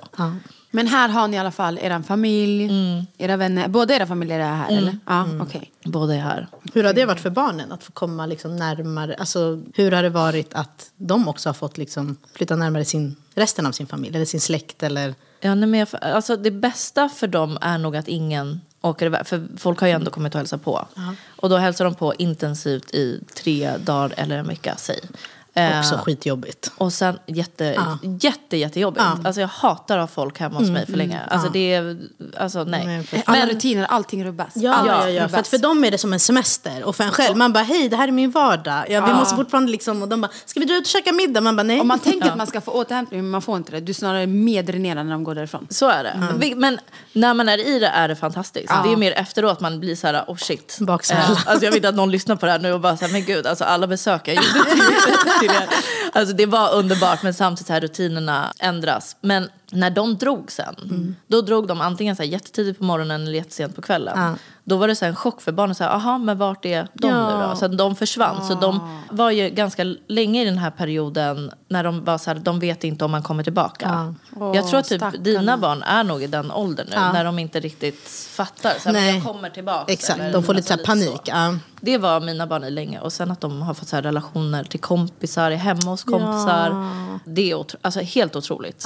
Men här har ni i alla fall er familj, Mm. era vänner. Båda era familjer är här eller? Ja, okej. Båda är här. Hur har det varit för barnen att få komma liksom närmare? Alltså, hur har det varit att de också har fått liksom flytta närmare sin, resten av sin familj eller sin släkt? Eller? Ja, nej, men jag, alltså det bästa för dem är nog att ingen åker iväg. För folk har ju ändå kommit och hälsat på. Och då hälsar de på intensivt i tre dagar eller en vecka, säg. Eh, Också skitjobbigt. Och sen jätte, jätte, jättejobbigt. Alltså jag hatar att ha folk hemma hos mig för länge. Alltså det är, alltså nej. Nej, för- Alla rutiner, allting rubbas. Ja, Allt ja, ja. För, att för dem är det som en semester. Och för en själv, man bara hej det här är min vardag. Ja, vi måste fortfarande liksom, och de bara, ska vi dra ut och käka middag? Man bara nej. Om man tänker att man ska få återhämtning men man får inte det. Du är snarare mer dränerad när de går därifrån. Så är det. Vi- Men när man är i det är det fantastiskt. Det är mer efteråt man blir så här, oh shit. Baksmälla. Eh, alltså jag vet att någon lyssnar på det här nu och bara så här, men gud, alltså alla besök er. Alltså det var underbart men samtidigt så här rutinerna ändras. Men när de drog sen, då drog de antingen så här jättetidigt på morgonen eller jättesent på kvällen. Då var det så en chock för barnen, så här, aha men vart är de Ja. nu då? Så att de försvann. Så de var ju ganska länge i den här perioden när de var så här, de vet inte om man kommer tillbaka. jag tror att typ stackarna. dina barn är nog i den åldern nu, när de inte riktigt fattar. Så här, Nej. jag kommer tillbaka. Exakt, eller de får lite så alltså panik. Ja. Det var mina barn i länge. Och sen att de har fått så relationer till kompisar, hemma hos kompisar. Det är otro- alltså, helt otroligt.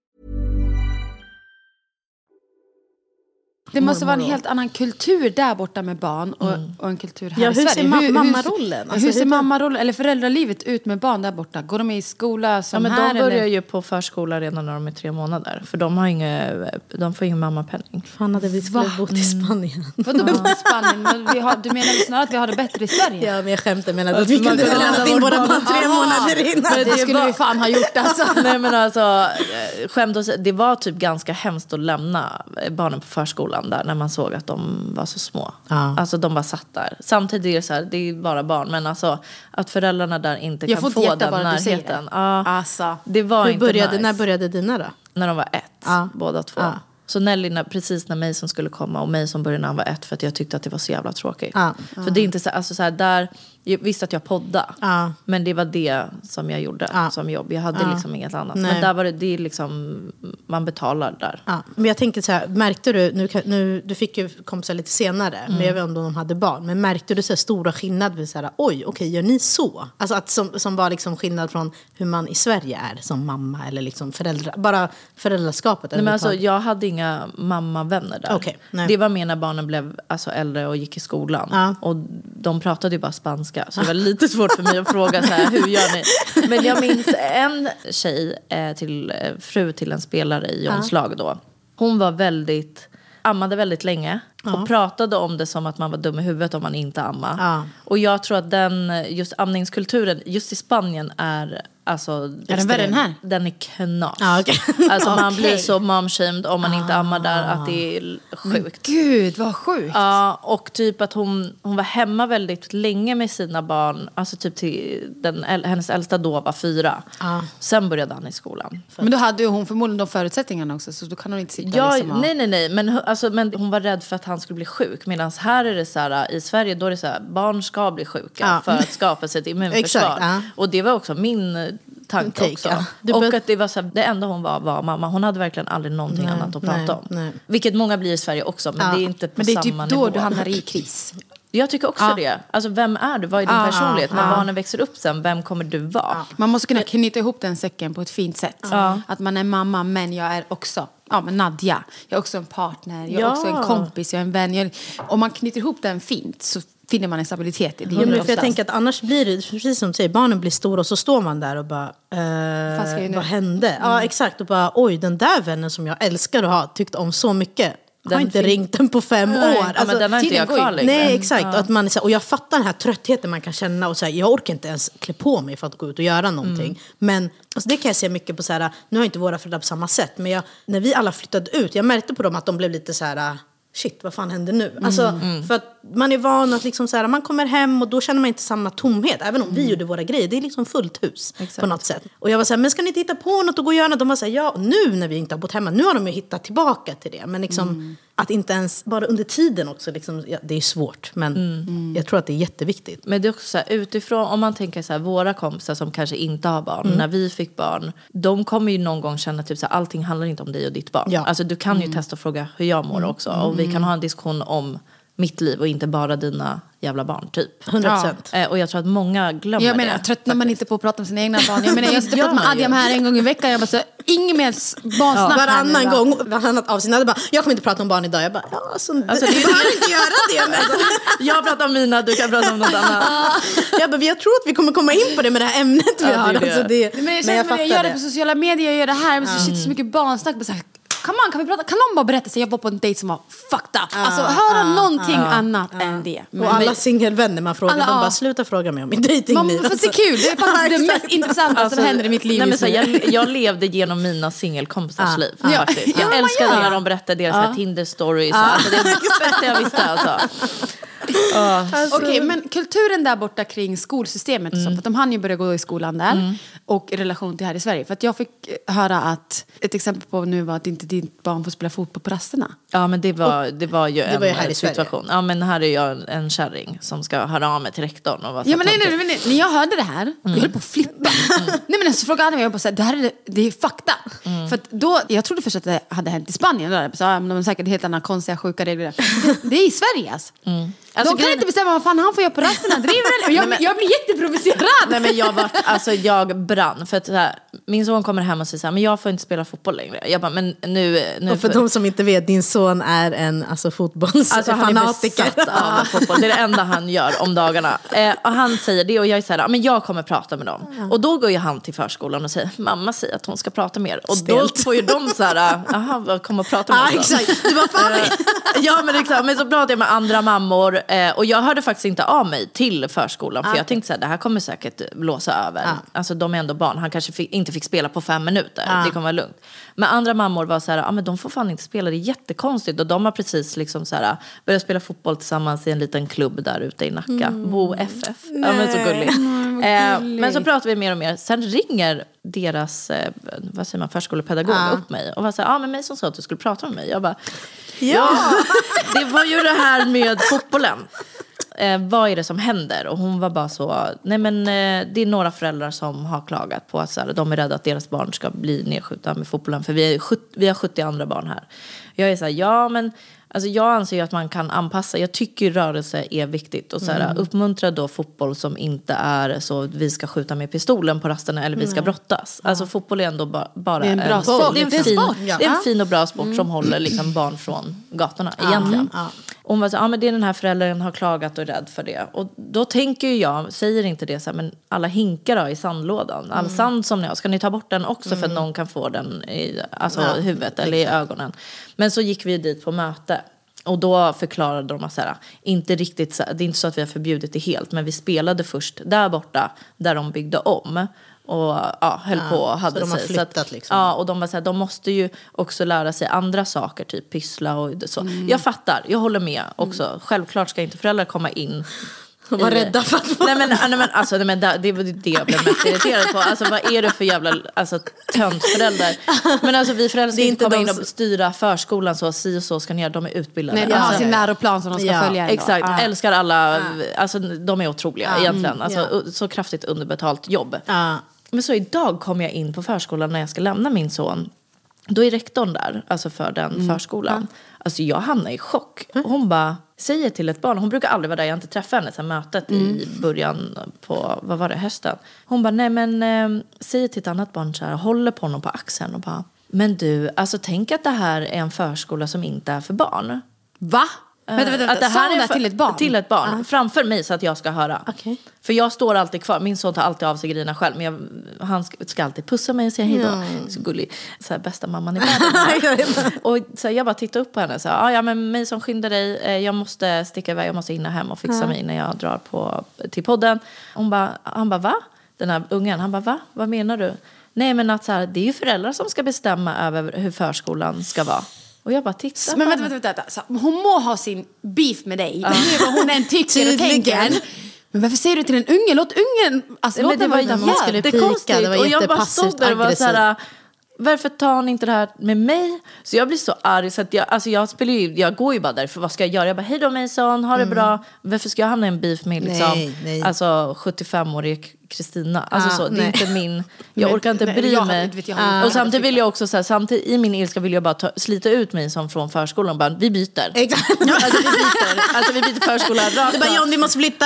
Det måste vara en helt annan kultur där borta med barn och, och en kultur här Ja, i hur Sverige. ser ma- mammarollen? Hur, Alltså, hur ser hur- mammarollen eller föräldralivet ut med barn där borta? Går de i skola Ja, som men här? de börjar eller? ju på förskola redan när de är tre månader. För de, har inga, de får ingen mammapenning. Fan hade vi skulle bott i Spanien. Vadå bott i Spanien? Men vi har, du menar snarare att vi har det bättre i Sverige? Ja, men jag skämtar med att vi kunde ha lämnat lämna in våra barn. tre månader innan. det, det skulle var- vi fan ha gjort alltså. Nej men alltså, skämt åsido, det var typ ganska hemskt att lämna barnen på förskolan där när man såg att de var så små. Ja. Alltså de bara satt där. Samtidigt är det så här, det är bara barn, men alltså att föräldrarna där inte Jag kan få den bara närheten. det. Ja, Alltså. det var inte började, nice. När började dina då? När de var ett, Ja. båda två. Ja. Så Nelly, precis när Mason skulle komma och Mason började när han var ett för att jag tyckte att det var så jävla tråkigt. För det är inte så, alltså så här, där, jag visste att jag poddade. Ja. Men det var det som jag gjorde Ja. som jobb. Jag hade Ja. liksom inget annat. Nej. Men där var det, det är liksom, man betalar där. Men jag tänker så här, märkte du, nu, nu, du fick ju kompisar lite senare, men jag vet inte om de hade barn, men märkte du så stora skillnader? Så här, Oj, okej, gör ni så? Alltså att som, som var liksom skillnad från hur man i Sverige är som mamma eller liksom föräldrar, bara föräldraskapet. Nej, men alltså, jag hade inga mammavänner där. Nej. det var mer när barnen blev alltså, äldre och gick i skolan. Och de pratade ju bara spanska. Så det var lite svårt för mig att fråga så här, hur gör ni? Men jag minns en tjej, eh, till, eh, fru till en spelare i Johns lag då. Hon var väldigt, ammade väldigt länge. Och pratade om det som att man var dum i huvudet om man inte ammade. Ja. Och jag tror att den, just amningskulturen, just i Spanien är Alltså, Är den värre än här? Den är knas. Ja, okej. Alltså man Okej. blir så momshamed om man inte ammar där att det är sjukt. Gud vad sjukt. Ja, och typ att hon, hon var hemma väldigt länge med sina barn. Alltså typ till den, hennes äldsta då var fyra. Sen började han i skolan. Men då hade ju hon förmodligen de förutsättningarna också så då kan hon inte sitta Ja, liksom och... nej, nej, nej. Men, alltså, men hon var rädd för att han skulle bli sjuk. Medan här är det så här, i Sverige då är det så här, barn ska bli sjuka för att skapa sig ett immunförsvar. Exakt. Och det var också min tanke Take, också. ja. Och att det var så här, det enda hon var var mamma. Hon hade verkligen aldrig någonting Nej, annat att nej, prata om. nej. Vilket många blir i Sverige också, men Ja. det är inte på Men det är samma typ då nivå. du hamnar i kris. Jag tycker också Ja. det. Alltså vem är du? Vad är din Ja, personlighet? När ja. barnen växer upp sen, vem kommer du vara? Man måste kunna knyta ihop den säcken på ett fint sätt. Att man är mamma men jag är också ja, men Nadja. Jag är också en partner, jag är Ja. också en kompis, jag är en vän. Jag, om man knyter ihop den fint så finner man en stabilitet i livet. Ja, men för jag tänker att annars blir det, precis som du säger, barnen blir stora och så står man där och bara, eh, Vad hände? Ja exakt, och bara oj den där vännen som jag älskar att ha, tyckte om så mycket, har Den inte fin- ringt den på fem Nej, år. ja, Alltså, men den har inte jag kvar längre. Nej exakt, och, att man, och jag fattar den här tröttheten man kan känna och så här, jag orkar inte ens klä på mig för att gå ut och göra någonting. Mm. Men alltså, det kan jag se mycket på så här, nu har inte våra föräldrar på samma sätt, men jag, när vi alla flyttade ut, jag märkte på dem att de blev lite så här Shit, vad fan händer nu? Alltså, Mm. För att man är van att liksom så här, man kommer hem och då känner man inte samma tomhet. Även om Mm. vi gjorde våra grejer. Det är liksom fullt hus på något sätt. Och jag var så här, men ska ni inte hitta på något och gå och göra något? De var så här, ja, nu när vi inte har bott hemma, nu har de ju hittat tillbaka till det. Men liksom, Mm. Att inte ens, bara under tiden också, liksom, ja, det är svårt. Men Mm. jag tror att det är jätteviktigt. Men det är också så här, utifrån, om man tänker så här, våra kompisar som kanske inte har barn, Mm. när vi fick barn, de kommer ju någon gång känna typ så här, allting handlar inte om dig och ditt barn. Ja. Mm. Alltså du kan ju testa och fråga hur jag mår också. Och vi kan ha en diskussion om mitt liv och inte bara dina jävla barn typ. 100 procent. Eh, och jag tror att många glömmer Jag menar, det. tröttnar man inte på att prata om sina egna barn? Jag menar, jag sitter och pratar med. Adjam här en gång i veckan. Jag bara så, inget mer barnsnack nu, Varannan va? gång, varannat avsnitt, hade bara, jag kommer inte prata om barn idag. Jag bara, ja, alltså, Alltså, du det är- behöver inte göra det. Men, alltså, Jag pratar om mina, du kan prata om något annat. jag, bara, jag tror att vi kommer komma in på det med det här ämnet vi Ja, har. det. Alltså, det, Men det men jag jag gör det det. på sociala medier, jag gör det här. Men så shit, så mycket barnsnack. Bara så här, Come on, kan, vi prata? kan någon bara berätta sig jag var på en dejt som var fucked up? Alltså höra någonting annat än det. Men, Och alla singelvänner man frågar, Alla, de ja. bara sluta fråga mig om mitt dejtingliv. man, för det är kul, det är faktiskt det mest intressanta som händer i mitt liv nej, men så, jag, jag levde genom mina singelkompisars Ja. liv. Ja. Faktiskt. Ja, Jag man älskade när de berättade deras ja. Tinder-stories. Alltså, det är det bästa jag visste. Alltså. Okej, men kulturen där borta kring skolsystemet och så, för att de hann ju börja gå i skolan där. Och i relation till här i Sverige. För att jag fick höra att, ett exempel på nu var att inte ditt barn får spela fotboll på rasterna. Ja men det var, det var ju en var ju här i situation. Ja men här är jag en kärring som ska höra av mig till rektorn. Och vara Ja, men nej, nej, nej, när jag hörde det här, jag höll på att flippa. nej men så frågade han mig, jag bara så här, det här är, det är fakta. För att då, jag trodde först att det hade hänt i Spanien, där, så, ja, men de har säkert helt andra konstiga sjuka regler. Det, det är i Sverige alltså. Alltså, de kan inte bestämma vad fan han får göra på rasterna, driver du? jag, jag blir jätteprovocerad. Nej men jag var, alltså jag brann. För att så här, min son kommer hem och säger så här, men jag får inte spela fotboll längre. Jag bara, men nu... nu Och för de som inte vet, din son är en alltså, Alltså han är fotbollsfanatiker. besatt av fotboll. Det är det enda han gör om dagarna. Eh, och han säger det och jag är så här, "Ja, men jag kommer prata med dem. Och då går ju han till förskolan och säger, mamma säger att hon ska prata mer. Och då Stelt. får ju de så här, jaha, vad kommer att prata med oss då?" exakt. Du bara, fan, Eh, Ja men exakt, men så pratade jag med andra mammor eh, och jag hörde faktiskt inte av mig till förskolan för jag tänkte så här, det här kommer säkert blåsa över. Alltså de är ändå barn, han kanske fick, inte fick spela på fem minuter, det kommer vara lugnt. Men andra mammor var så här, ja men de får fan inte spela, det är jättekonstigt. Och de har precis liksom så här, börjat spela fotboll tillsammans i en liten klubb där ute i Nacka, Bo FF. Ja men så gulligt. Eh, men så pratar vi mer och mer, sen ringer deras, eh, vad säger man, förskolepedagog upp mig och var så här, ja men mig som sa att du skulle prata med mig. Jag bara, Ja, det var ju det här med fotbollen. Eh, vad är det som händer? Och hon var bara så, nej men eh, det är några föräldrar som har klagat på att så här, de är rädda att deras barn ska bli nedskjutna med fotbollen. För vi, är, sjut- vi har 70 andra barn här. Jag är så här, ja men Alltså jag anser ju att man kan anpassa. Jag tycker rörelse är viktigt. Och så här, uppmuntra då fotboll som inte är så att vi ska skjuta med pistolen på rasterna eller vi ska brottas. Alltså fotboll är ändå ba, bara en bra sport. Det är en fin, sport, det är en fin och bra sport som håller liksom barn från gatorna egentligen. Och hon var så ja men det är den här föräldern har klagat och är rädd för det. Och då tänker jag, säger inte det så här, men alla hinkar då i sandlådan. All sand som ni har, ska ni ta bort den också för att någon kan få den i alltså, huvudet eller i ögonen. Men så gick vi dit på möte. Och då förklarade de att så här, inte riktigt, så, det är inte så att vi har förbjudit det helt, men vi spelade först där borta, där de byggde om. och ja, höll på och hade så de har sig. flyttat att, liksom. Ja, och de var så här, de måste ju också lära sig andra saker, typ pyssla och så. Mm. Jag fattar, jag håller med också. Självklart ska inte föräldrar komma in De var rädda för att få... Nej men, nej, men, alltså, nej, men det, det var det jag blev mest irriterad på. Alltså vad är det för jävla alltså, töntförälder? Men alltså vi föräldrar ska inte komma de in och styra förskolan så, si och så ska ni göra, de är utbildade. Nej, de har Alltså, sin läroplan som de ska Ja, följa. ändå. Exakt, älskar alla, alltså de är otroliga egentligen. Alltså, ja. u- Så kraftigt underbetalt jobb. Ja. Men så idag kom jag in på förskolan när jag ska lämna min son. Då är rektorn där, alltså för den Mm. förskolan. Alltså jag hamnar i chock. Hon bara säger till ett barn, hon brukar aldrig vara där, jag har inte träffat henne sen mötet Mm. i början på, vad var det, hösten. Hon bara, nej men eh, säger till ett annat barn så här, håller på honom på axeln och bara, men du, alltså tänk att det här är en förskola som inte är för barn. Va? Vänta, vänta, Att det här är för- till ett barn? Till ett barn, framför mig så att jag ska höra. Okej. För jag står alltid kvar, min son tar alltid av sig grejerna själv. Men jag, han ska, ska alltid pussa mig och säga hej då. Så gullig, så här, bästa mamman i världen. och så här, jag bara tittar upp på henne och säger, "Ah, ja men mig som skyndar dig, eh, jag måste sticka iväg, jag måste hinna hem och fixa mig innan jag drar på, till podden. Hon bara, han bara va? Den här ungen, han bara va? Vad menar du? Nej men att så här, det är ju föräldrar som ska bestämma över hur förskolan ska vara. Och jag bara tittar Men vänta, vänta, vänta. Så, hon må ha sin beef med dig. Vad hon än tycker och tänker. Men varför säger du till en unge? Låt ungen... Alltså, låt det var jättekonstigt. det var och jag bara stod där och var så här, varför tar ni inte det här med mig? Så jag blir så arg så att jag, alltså jag, spelar ju, jag går ju bara därför, vad ska jag göra? Jag bara, hej då Mason, ha det bra. Varför ska jag hamna i en beef med liksom, Nej, nej. alltså 75-årig Kristina? Alltså Ah, så, det är nej. inte min, jag Men- orkar inte men bry jag- mig. vet jag, jag- och samtidigt vill jag också, så här, samtidigt i min ilska vill jag bara ta, slita ut mig som från förskolan och bara, vi byter. Exakt. Alltså vi byter, alltså, vi byter förskola rakt Det bara. John, vi måste flytta.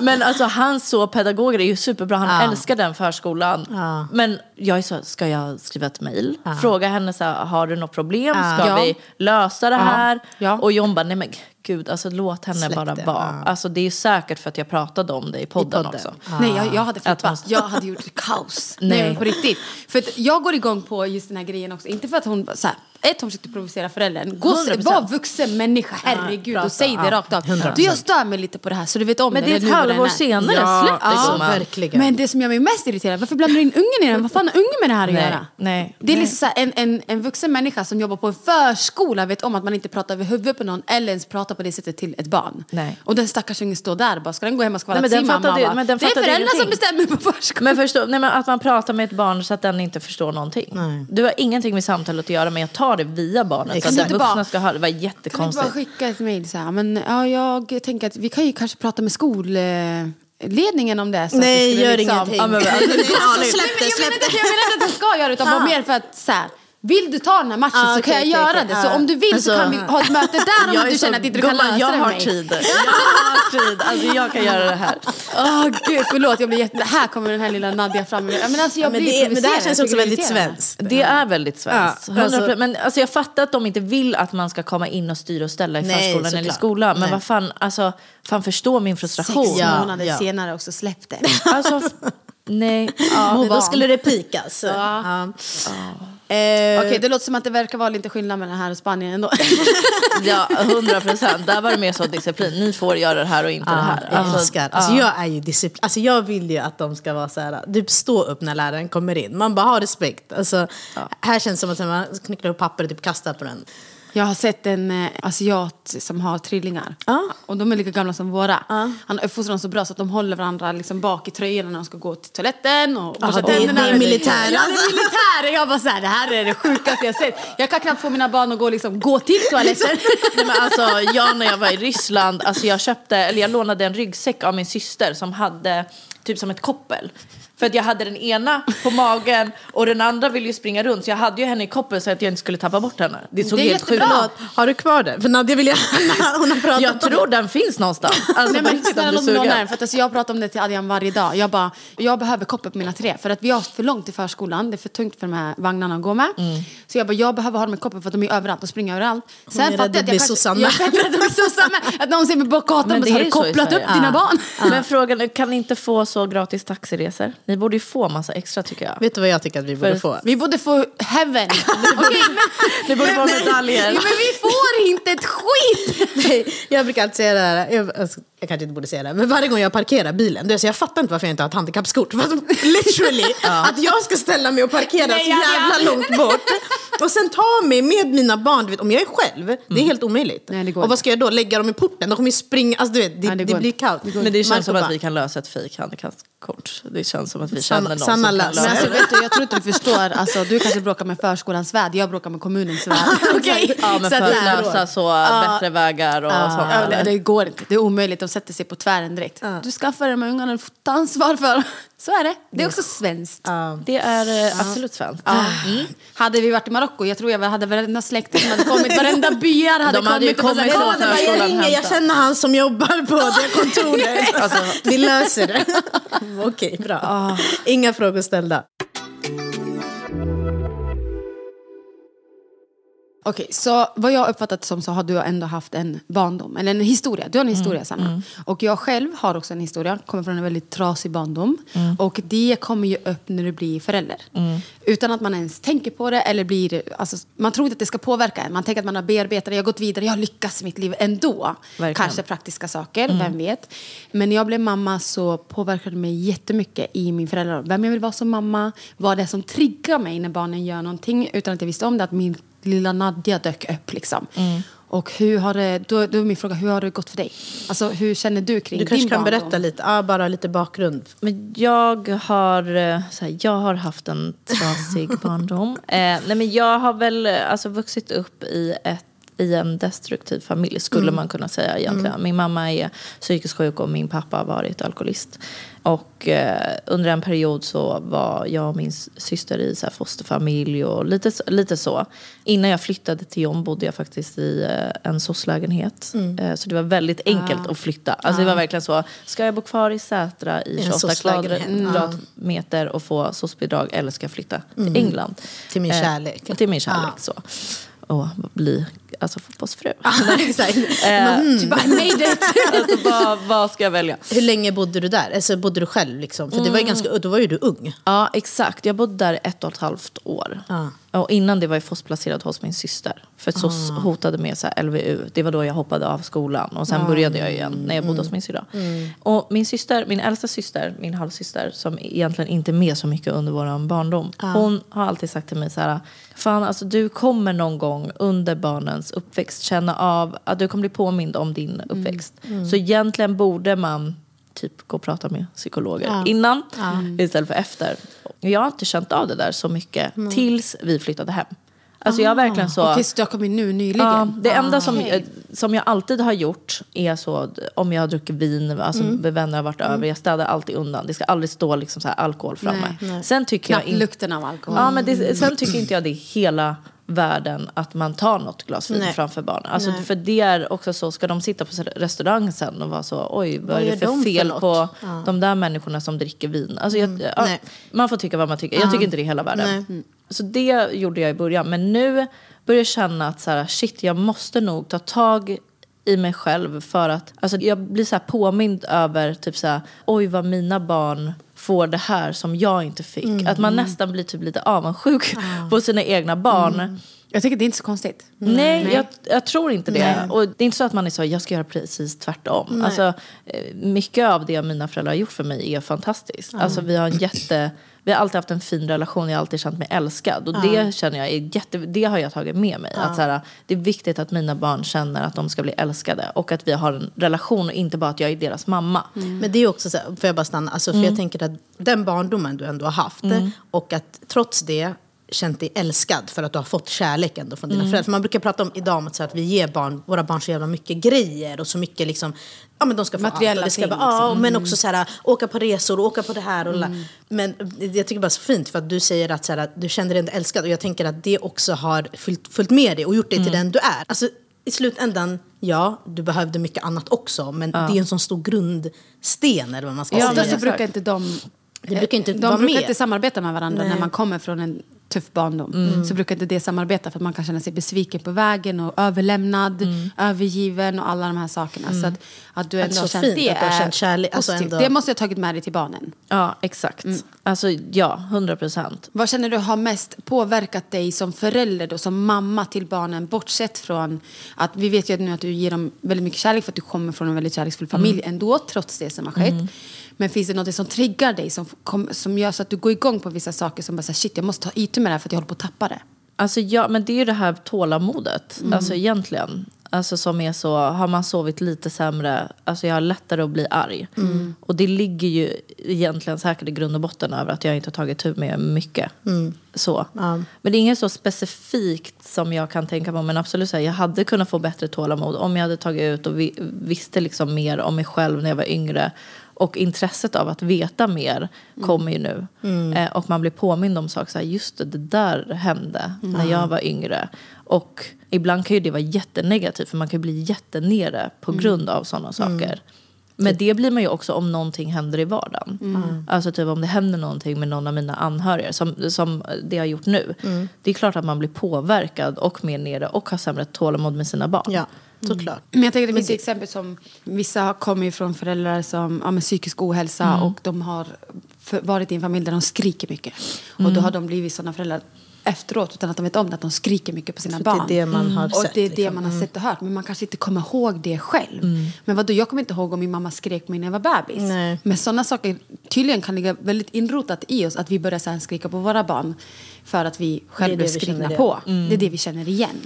Men alltså hans så pedagoger är ju superbra. Han Ja. älskar den förskolan. Ja. Men jag är så, ska jag skriva ett mejl? Fråga henne så här, har du något problem? Ska Ja. vi lösa det här? Ja. Och John bara, nej men gud, alltså låt henne Släpp bara vara. Ja. Alltså det är säkert för att jag pratade om det i podden, podden. också. Nej, jag, jag hade flippat. Jag hade gjort kaos. Nej. Nej. på riktigt. För jag går igång på just den här grejen också. Inte för att hon, så här, ett, hon försökte provocera föräldern. Gå, 100%. var vuxen människa, herregud. och säg det rakt av. 100%. Du, jag stör mig lite på det här så du vet om Men det. det är ett halvår är. senare, Ja, släpp det ja, verkligen. Men det som gör mig mest irriterad, varför blandar du in ungen i den? Vad fan har ungen med det här att Nej, göra? nej, Det är nej. liksom så här, en, en, en vuxen människa som jobbar på en förskola vet om att man inte pratar över huvudet på någon eller ens pratar på det sättet till ett barn. Nej. Och den stackars ungen står där bara, ska den gå hem och skvallra till sin mamma? fattade- va? men den det är föräldrar som bestämmer på förskolan. Men förstå, nej, men att man pratar med ett barn så att den inte förstår någonting. Du har ingenting med samtalet att göra men jag tar det via barnet. Så att den vuxna bara- ska höra det. var Kan du bara jättekonstigt. skicka ett mejl så här, men ja, jag tänker att vi kan ju kanske prata med skolledningen om det. Så att vi Nej, skulle gör liksom- ingenting. Ja, men- Alltså, släpp jag det, släpp inte- det. Jag menar inte att hon ska göra det utan bara mer för att så här, vill du ta den här matchen Ah, så okej, kan jag okej, göra okej. det. Så om du vill så Alltså, kan vi ha ett möte där om du så- känner att inte du kan lösa jag det har med mig. tid. Jag har tid. Alltså jag kan göra det här. Åh gud, förlåt. Jag blir jätte... Här kommer den här lilla Nadja fram. Ja, Men, alltså, jag men, blir det, men det här känns också väldigt svenskt. Det är väldigt svenskt. Ja, 100%. alltså- men alltså jag fattar att de inte vill att man ska komma in och styra och ställa i Nej, förskolan eller i såklart. skolan. Men Nej. vad fan, alltså, fan förstå min frustration. Sex Ja, månader ja. senare också släppte. Alltså, nej. Ja, då skulle det pikas. Ja. Eh, Okej, det låter som att det verkar vara lite skillnad mellan här och Spanien ändå. Ja, hundra procent. Där var det mer så disciplin. Ni får göra det här och inte det här. Jag Alltså, älskar. Alltså, jag är ju disciplin. Alltså, jag vill ju att de ska vara så här, typ stå upp när läraren kommer in. Man bara har respekt. Alltså, Här känns det som att man knycklar upp papper och typ kastar på den. Jag har sett en eh, asiat som har trillingar. Ja. Och de är lika gamla som våra. Han uppfostrar dem så bra så att de håller varandra liksom bak i tröjorna när de ska gå till toaletten. Och borsta det är- tänderna. det är militär, Ja, alltså. det är militär. Jag bara så här, det här är det sjukaste jag sett. Jag kan knappt få mina barn att gå, liksom, gå till toaletten. Nej, men alltså, jag när jag var i Ryssland, alltså jag köpte, eller jag lånade en ryggsäck av min syster som hade typ som ett koppel. För att jag hade den ena på magen och den andra ville ju springa runt så jag hade ju henne i koppel så att jag inte skulle tappa bort henne. Det såg Det är helt sjukt ut. Har du kvar den? För Nadja vill gärna, hon har pratat Jag om tror den finns någonstans. Alltså, Nej, men riktigt, snälla om låt mig låna den. För att, alltså, jag pratar om det till Adrian varje dag. Jag, bara, jag behöver koppel på mina tre. För att vi har för långt till förskolan. Det är för tungt för de här vagnarna att gå med. Mm. Så jag bara, jag behöver ha dem i koppel för att de är överallt och springer överallt. Sen är rädd att jag bli sossam. Jag är rädd att bli med. Att någon ser mig på gatan och det bara, har du kopplat upp dina barn? Men frågan är, kan inte få så gratis taxiresor. Ni borde ju få massa extra tycker jag. Vet du vad jag tycker att vi borde För- få? Vi borde få heaven. Ni borde få medaljer. ja, men vi får inte ett skit! Nej, jag brukar alltid säga det här, jag, jag kanske inte borde säga det, men varje gång jag parkerar bilen, så jag fattar inte varför jag inte har ett handikappskort. Literally, att jag ska ställa mig och parkera Nej, så ja, ja. jävla långt bort. Och sen ta mig med mina barn, du vet, om jag är själv, det är helt omöjligt. Nej, det går och vad ska jag då, lägga dem i porten? De kommer ju springa, alltså du vet, det, Nej, det det, går blir inte. kaos. Men det känns Marco som att bara, vi kan lösa ett fejk handikappskort. Det känns som att vi känner någon Sanna som kan löser alltså, vet du, jag tror inte du förstår. Alltså, du kanske bråkar med förskolans värld, jag bråkar med kommunens värld. Okej? Ja, men Så för att lösa så bättre vägar och sånt. Ja, det, det går inte. Det är omöjligt. De sätter sig på tvären direkt. Du skaffar det med ungarna, du får ta ansvar för. Så är det. Det är också svenskt. Det är eh, absolut svenskt. Mm. Hade vi varit i Marocko, jag tror jag hade varenda släkting som hade kommit, varenda byar hade De hade ju kommit. och kommit bara, från "Ja, det var- förskolan. jag ringer, jag känner han som jobbar på det kontoret. Alltså, vi löser det. Okej, bra. Inga frågor ställda. Okej, så vad jag uppfattat som så har du ändå haft en barndom, eller en historia. Du har en historia, Sanna. Och jag själv har också en historia, kommer från en väldigt trasig barndom. Och det kommer ju upp när du blir förälder. Utan att man ens tänker på det, eller blir, alltså, man tror inte att det ska påverka en. Man tänker att man har bearbetat det, jag har gått vidare, jag har lyckats i mitt liv ändå. Verkligen. Kanske praktiska saker, vem vet. Men när jag blev mamma så påverkade det mig jättemycket i min föräldraroll. Vem jag vill vara som mamma, vad det är som triggar mig när barnen gör någonting utan att jag visste om det. Att min lilla Nadja dök upp liksom. Mm. Och hur har det, då, då är min fråga, hur har det gått för dig? Alltså hur känner du kring Du kanske din kan barndom? berätta lite, ja, bara lite bakgrund. Men jag har, eh, så här, jag har haft en trasig barndom. Eh, nej men jag har väl alltså, vuxit upp i, ett, i en destruktiv familj skulle man kunna säga egentligen. Min mamma är psykiskt sjuk och min pappa har varit alkoholist. Och eh, under en period så var jag och min syster i så här, fosterfamilj och lite, lite så. Innan jag flyttade till John bodde jag faktiskt i eh, en soc-lägenhet. Eh, så det var väldigt enkelt att flytta. Alltså det var verkligen så, ska jag bo kvar i Sätra i en 28 soc-lägenhet. Mm. kvadratmeter och få soc-bidrag eller ska jag flytta till England? Till min Eh, kärlek. till min kärlek, Ja. så. Och bli alltså, fotbollsfru. Exakt. Eh, Du bara, I made it! alltså, vad, vad ska jag välja? Hur länge bodde du där? Alltså, bodde du själv? Liksom? För det var ju ganska, då var ju du ung. Ja, exakt. Jag bodde där ett och ett halvt år. Ja. Och innan det var jag FOS-placerad hos min syster. För att SOS hotade med så LVU. Det var då jag hoppade av skolan. Och sen började jag igen när jag bodde hos min syrra. Och min syster, min äldsta syster, min halvsyster, som egentligen inte är med så mycket under vår barndom. Hon har alltid sagt till mig så här. Fan, alltså du kommer någon gång under barnens uppväxt känna av att du kommer bli påmind om din uppväxt. Så egentligen borde man typ gå och prata med psykologer innan istället för efter. Jag har inte känt av det där så mycket tills vi flyttade hem. Alltså jag verkligen så... Okej, så du har kommit nu nyligen? Ja, det enda som, Okej. eh, som jag alltid har gjort är så om jag har druckit vin, alltså Mm. vänner har varit över, jag städar alltid undan. Det ska aldrig stå liksom så alkohol framme. Sen tycker jag Knappt in- lukten av alkohol. Ja, men det, sen tycker inte jag det hela världen att man tar något glas vin Nej. framför barnen. Alltså, för det är också så, ska de sitta på restaurang sen och vara så, oj vad, Vad är det för de för fel något? på de där människorna som dricker vin? Alltså, jag, ja, Nej. man får tycka vad man tycker. Jag tycker inte det är hela världen. Nej. Mm. Så det gjorde jag i början. Men nu börjar jag känna att så här, shit, jag måste nog ta tag i mig själv för att alltså, jag blir så här påmind över typ så här, oj vad mina barn får det här som jag inte fick. Att man nästan blir typ lite avundsjuk på sina egna barn. Jag tycker det är inte så konstigt. Nej, Jag, jag tror inte det. Och det är inte så att man är så, jag ska göra precis tvärtom. Alltså, eh, mycket av det mina föräldrar har gjort för mig är fantastiskt. Alltså, vi har en jätte... Vi har alltid haft en fin relation, jag har alltid känt mig älskad. Och det känner jag är jätte, det har jag tagit med mig. Att så här, det är viktigt att mina barn känner att de ska bli älskade. Och att vi har en relation och inte bara att jag är deras mamma. Men det är också så här, får jag bara stanna, alltså, för jag tänker att den barndomen du ändå har haft och att trots det känt dig älskad för att du har fått kärlek ändå från dina föräldrar. För man brukar prata om idag om att, så att vi ger barn, våra barn så jävla mycket grejer och så mycket liksom, ja men de ska få Materiella allt. Ska ting, vara, ja, liksom. men också så här, åka på resor och åka på det här. Och la. Men jag tycker bara så fint för att du säger att, så här, du känner dig ändå älskad och jag tänker att det också har följt, följt med dig och gjort dig till den du är. Alltså, i slutändan, ja, du behövde mycket annat också, men det är en sån stor grundsten eller vad man ska Ja, säga. Så brukar inte de... Det brukar inte de brukar med. inte samarbeta med varandra när man kommer från en tuff barndom Mm. så brukar inte det samarbeta för att man kan känna sig besviken på vägen och överlämnad, Mm. övergiven och alla de här sakerna. Så att, att du ändå har känt fint det att du har är känt kärlek, alltså ändå- Det måste jag ha tagit med dig till barnen. Ja, exakt. Alltså ja, 100 procent. Vad känner du har mest påverkat dig som förälder då, som mamma till barnen? Bortsett från att vi vet ju nu att du ger dem väldigt mycket kärlek för att du kommer från en väldigt kärleksfull familj ändå, trots det som har skett. Men finns det något som triggar dig, som, kom, som gör så att du går igång på vissa saker som bara säger shit, jag måste ta itu med det här för att jag håller på att tappa det? Alltså ja, men det är ju det här tålamodet. Alltså egentligen. Alltså som är så, har man sovit lite sämre, alltså jag har lättare att bli arg. Och det ligger ju egentligen säkert i grund och botten över att jag inte har tagit tur med mycket. Så. Men det är inget så specifikt som jag kan tänka på. Men absolut, så här, jag hade kunnat få bättre tålamod om jag hade tagit ut och vi, visste liksom mer om mig själv när jag var yngre. Och intresset av att veta mer kommer ju nu. Eh, och man blir påmind om saker. Så här, just det, det där hände när jag var yngre. Och ibland kan ju det vara jättenegativt. För man kan bli jättenere på grund av sådana saker. Men det blir man ju också om någonting händer i vardagen. Alltså typ om det händer någonting med någon av mina anhöriga. Som, som det har gjort nu. Det är klart att man blir påverkad och mer nere. Och har sämre tålamod med sina barn. Ja, såklart. Men jag tänker det finns exempel som vissa kommer ju från föräldrar som har ja, psykisk ohälsa och de har varit i en familj där de skriker mycket. Och då har de blivit sådana föräldrar efteråt utan att de vet om det, att de skriker mycket på sina För det är barn. det man har och sett, det är det liksom. man har sett och hört. Men man kanske inte kommer ihåg det själv. Men vadå, jag kommer inte ihåg om min mamma skrek på mig när jag var bebis. Nej. Men sådana saker tydligen kan ligga väldigt inrotat i oss att vi börjar så skrika på våra barn för att vi själva känner skrikna på. Det är det vi känner igen.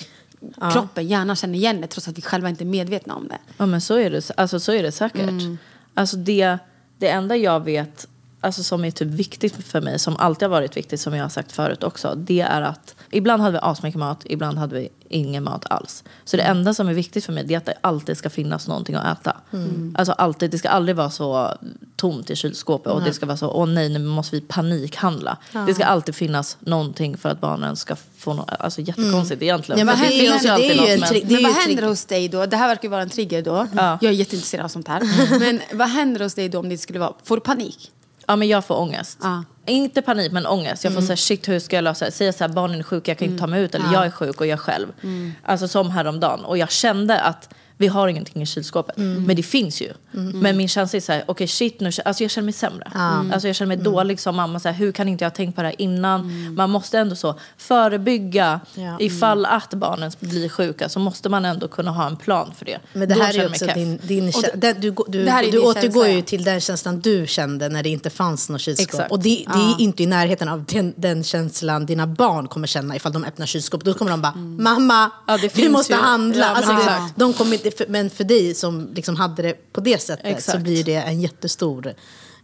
Kroppen, hjärnan känner igen det trots att vi själva inte är medvetna om det. Ja men så är det, alltså, så är det säkert. Alltså det, det enda jag vet alltså, som är typ viktigt för mig, som alltid har varit viktigt som jag har sagt förut också. Det är att ibland hade vi asmycket mat, ibland hade vi ingen mat alls. Så det enda som är viktigt för mig det är att det alltid ska finnas någonting att äta. Alltså alltid, det ska aldrig vara så tomt i kylskåpet och det ska vara så, åh nej nu måste vi panikhandla. Det ska alltid finnas någonting för att barnen ska få något, alltså jättekonstigt egentligen. Ja, men För det är ju- finns ju det är alltid ju en men- det Men vad händer hos dig då? Det här verkar ju vara en trigger då. Ja. Jag är jätteintresserad av sånt här. Men vad händer hos dig då om det skulle vara... Får du panik? Ja men jag får ångest. Ja. Inte panik men ångest. Jag får säga shit hur ska jag lösa det? Säga så här barnen är sjuka jag kan inte ta mig ut eller jag är sjuk och jag själv. Alltså som häromdagen. Och jag kände att vi har ingenting i kylskåpet. Men det finns ju. Men min känsla är så här, okej shit nu, alltså jag känner mig sämre. Alltså jag känner mig dålig som mamma. Så här, hur kan inte jag ha tänkt på det här innan? Man måste ändå så förebygga Ja. ifall att barnen blir sjuka så måste man ändå kunna ha en plan för det. Men det Då här är också din, din den, du, du, det här är du din återgår känsla, ju ja. till den känslan du kände när det inte fanns något kylskåp. Exakt. Och det, det är inte i närheten av den, den känslan dina barn kommer känna ifall de öppnar kylskåpet. Då kommer de bara, mamma, Ja, det vi måste ju. handla. Ja, alltså, det, exakt. de kommer inte, för, men för dig som liksom hade det på det sättet så Exakt. blir det en jättestor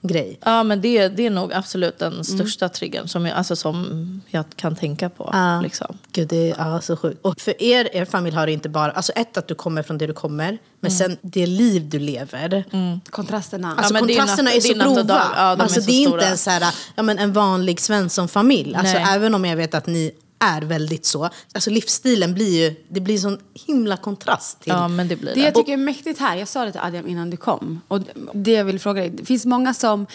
grej. Ja men det, det är nog absolut den största triggern som jag, alltså, som jag kan tänka på. Ja. Liksom. Gud, det är ja, så sjukt. Och för er, er familj har det inte bara, alltså ett att du kommer från det du kommer, men sen det liv du lever. Kontrasterna. Alltså det är kontrasterna natt- är, det så är och grova. dag. Ja, de är alltså, så det är stora. inte en, så här, ja, men en vanlig Svensson-familj. Alltså, Nej. även om jag vet att ni är väldigt så. Alltså, livsstilen blir ju det blir sån himla kontrast till... Ja men det blir Det det. jag tycker är mäktigt här, jag sa det till Adrian innan du kom. Och det jag vill fråga dig, det finns många som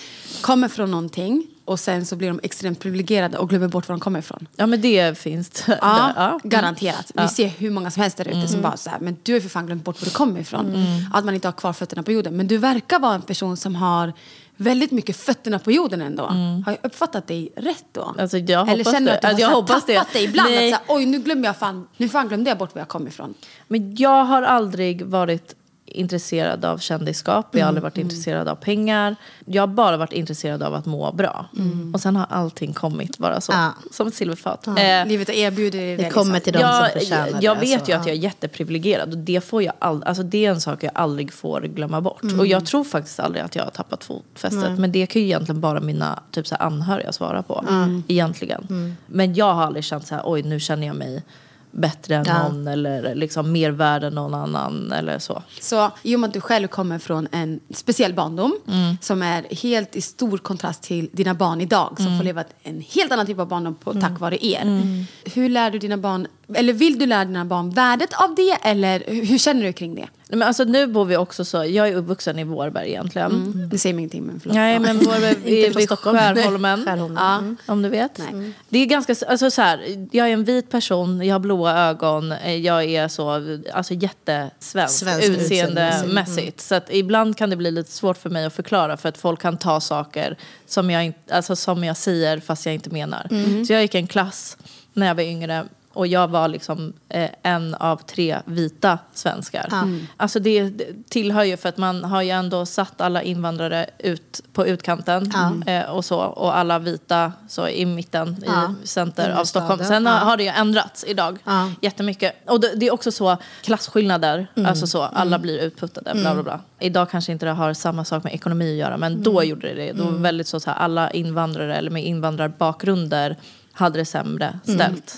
kommer från någonting och sen så blir de extremt privilegierade och glömmer bort var de kommer ifrån. Ja men det finns. Ja, Ja. garanterat. Vi ser hur många som helst där ute som bara så här, men du har för fan glömt bort var du kommer ifrån. Att man inte har kvar fötterna på jorden. Men du verkar vara en person som har väldigt mycket fötterna på jorden ändå. Har jag uppfattat dig rätt då? Alltså, jag Eller känner du att du har Alltså, jag här hoppas det. tappat dig ibland? Nej. Att så här, Oj, nu glömmer jag fan, nu fan glömde jag bort var jag kom ifrån. Men jag har aldrig varit intresserad av kändisskap. Jag har aldrig varit intresserad av pengar. Jag har bara varit intresserad av att må bra. Och sen har allting kommit bara så. Ja. Som ett silverfat. Eh, Livet erbjuder det. det kommer liksom. till de jag, som förtjänar jag, det. jag vet alltså, ju att ja. jag är jätteprivilegierad och det, får jag all, alltså det är en sak jag aldrig får glömma bort. Mm. Och jag tror faktiskt aldrig att jag har tappat fotfästet. Men det kan ju egentligen bara mina typ så här, anhöriga svara på. Mm. Egentligen. Men jag har aldrig känt så här, oj nu känner jag mig bättre än Ja. någon eller liksom mer värd än någon annan eller så. Så i och med att du själv kommer från en speciell barndom Mm. som är helt i stor kontrast till dina barn idag som Mm. får leva en helt annan typ av barndom på, tack vare er. Hur lär du dina barn, eller vill du lära dina barn värdet av det eller hur känner du kring det? Men alltså, nu bor vi också så, jag är uppvuxen i Vårberg egentligen. Mm. Det säger mig ingenting men förlåt. Nej men Vårberg är vid Stockholm. Skärholmen. Skärholmen. Ja, Mm. Om du vet. Nej. Det är ganska, alltså så här, jag är en vit person, jag har blåa ögon, eh, jag är så, alltså jättesvensk Svensk utseendemässigt. Så att ibland kan det bli lite svårt för mig att förklara för att folk kan ta saker som jag, alltså som jag säger fast jag inte menar. Så jag gick en klass när jag var yngre och jag var liksom eh, en av tre vita svenskar. Alltså det, det tillhör ju för att man har ju ändå satt alla invandrare ut på utkanten eh, och så och alla vita så i mitten Ja. i center av Innerstaden. Stockholm. Sen Ja. har det ju ändrats idag Ja. jättemycket. Och det, det är också så klasskillnader, Mm. alltså så, alla blir utputtade, bla bla bla. Idag kanske inte det har samma sak med ekonomi att göra, men Mm. då gjorde det det. Då var det väldigt så, så här, alla invandrare eller med invandrarbakgrunder hade det sämre Mm. ställt.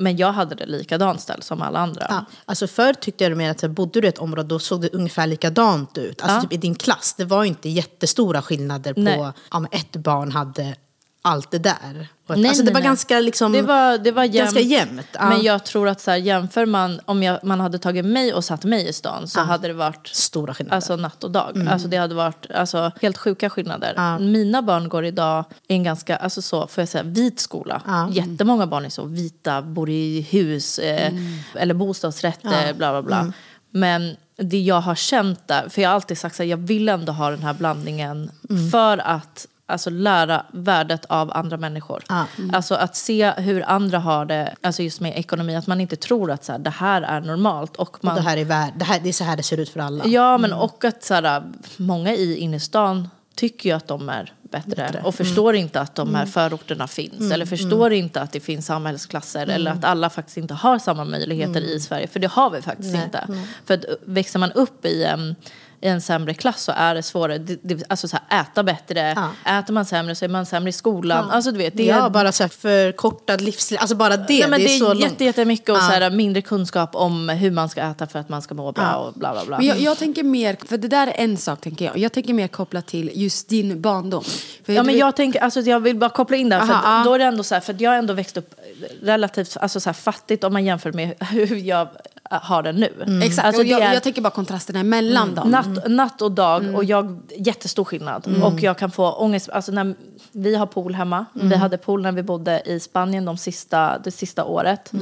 Men jag hade det likadant ställt som alla andra. Ja, alltså förr tyckte jag mer att bodde du i ett område då såg det ungefär likadant ut. Alltså Ja. typ i din klass, det var ju inte jättestora skillnader på Nej. ja, ett barn hade allt det där. Nej, alltså det nej, var nej. ganska liksom... Det var, det var jämnt. ganska jämnt, ja. Men jag tror att så här, jämför man, om jag, man hade tagit mig och satt mig i stan så hade det varit Stora skillnader. Alltså natt och dag. Alltså det hade varit alltså, helt sjuka skillnader. Ja. Mina barn går idag i en ganska, alltså så, får jag säga, vit skola. Ja. Jättemånga barn är så vita, bor i hus eh, eller bostadsrätter, bla bla bla. Men det jag har känt där, för jag har alltid sagt att jag vill ändå ha den här blandningen för att Alltså lära värdet av andra människor. Ja. Alltså att se hur andra har det, alltså just med ekonomi. Att man inte tror att så här, det här är normalt. Och man, det, här är värld, det, här, det är så här det ser ut för alla. Ja, men och att så här, många i innerstan tycker ju att de är bättre, och förstår inte att de här förorterna finns. Eller förstår inte att det finns samhällsklasser. Eller att alla faktiskt inte har samma möjligheter i Sverige. För det har vi faktiskt Nej, inte. För att växer man upp i en, i en sämre klass så är det svårare. Det, det, alltså så här, äta bättre. Ja. Äter man sämre så är man sämre i skolan. Alltså du vet, det ja, är bara så här förkortad livslängd. Alltså bara det, Nej, men det, är så långt. jätte, jättemycket och Ja. så här, mindre kunskap om hur man ska äta för att man ska må bra och bla bla bla. Men jag, jag tänker mer, för det där är en sak tänker jag. Jag tänker mer kopplat till just din barndom. För Ja, men vet- jag tänker, alltså jag vill bara koppla in där, för Aha, ja. då är det ändå så här, för jag har ändå växt upp relativt alltså så här, fattigt om man jämför med hur jag har det nu. Exakt, Alltså, jag, det är jag tänker bara kontrasterna emellan dem. natt, natt och dag och jag, jättestor skillnad. Och jag kan få ångest, alltså när vi har pool hemma, vi hade pool när vi bodde i Spanien de sista, det sista året.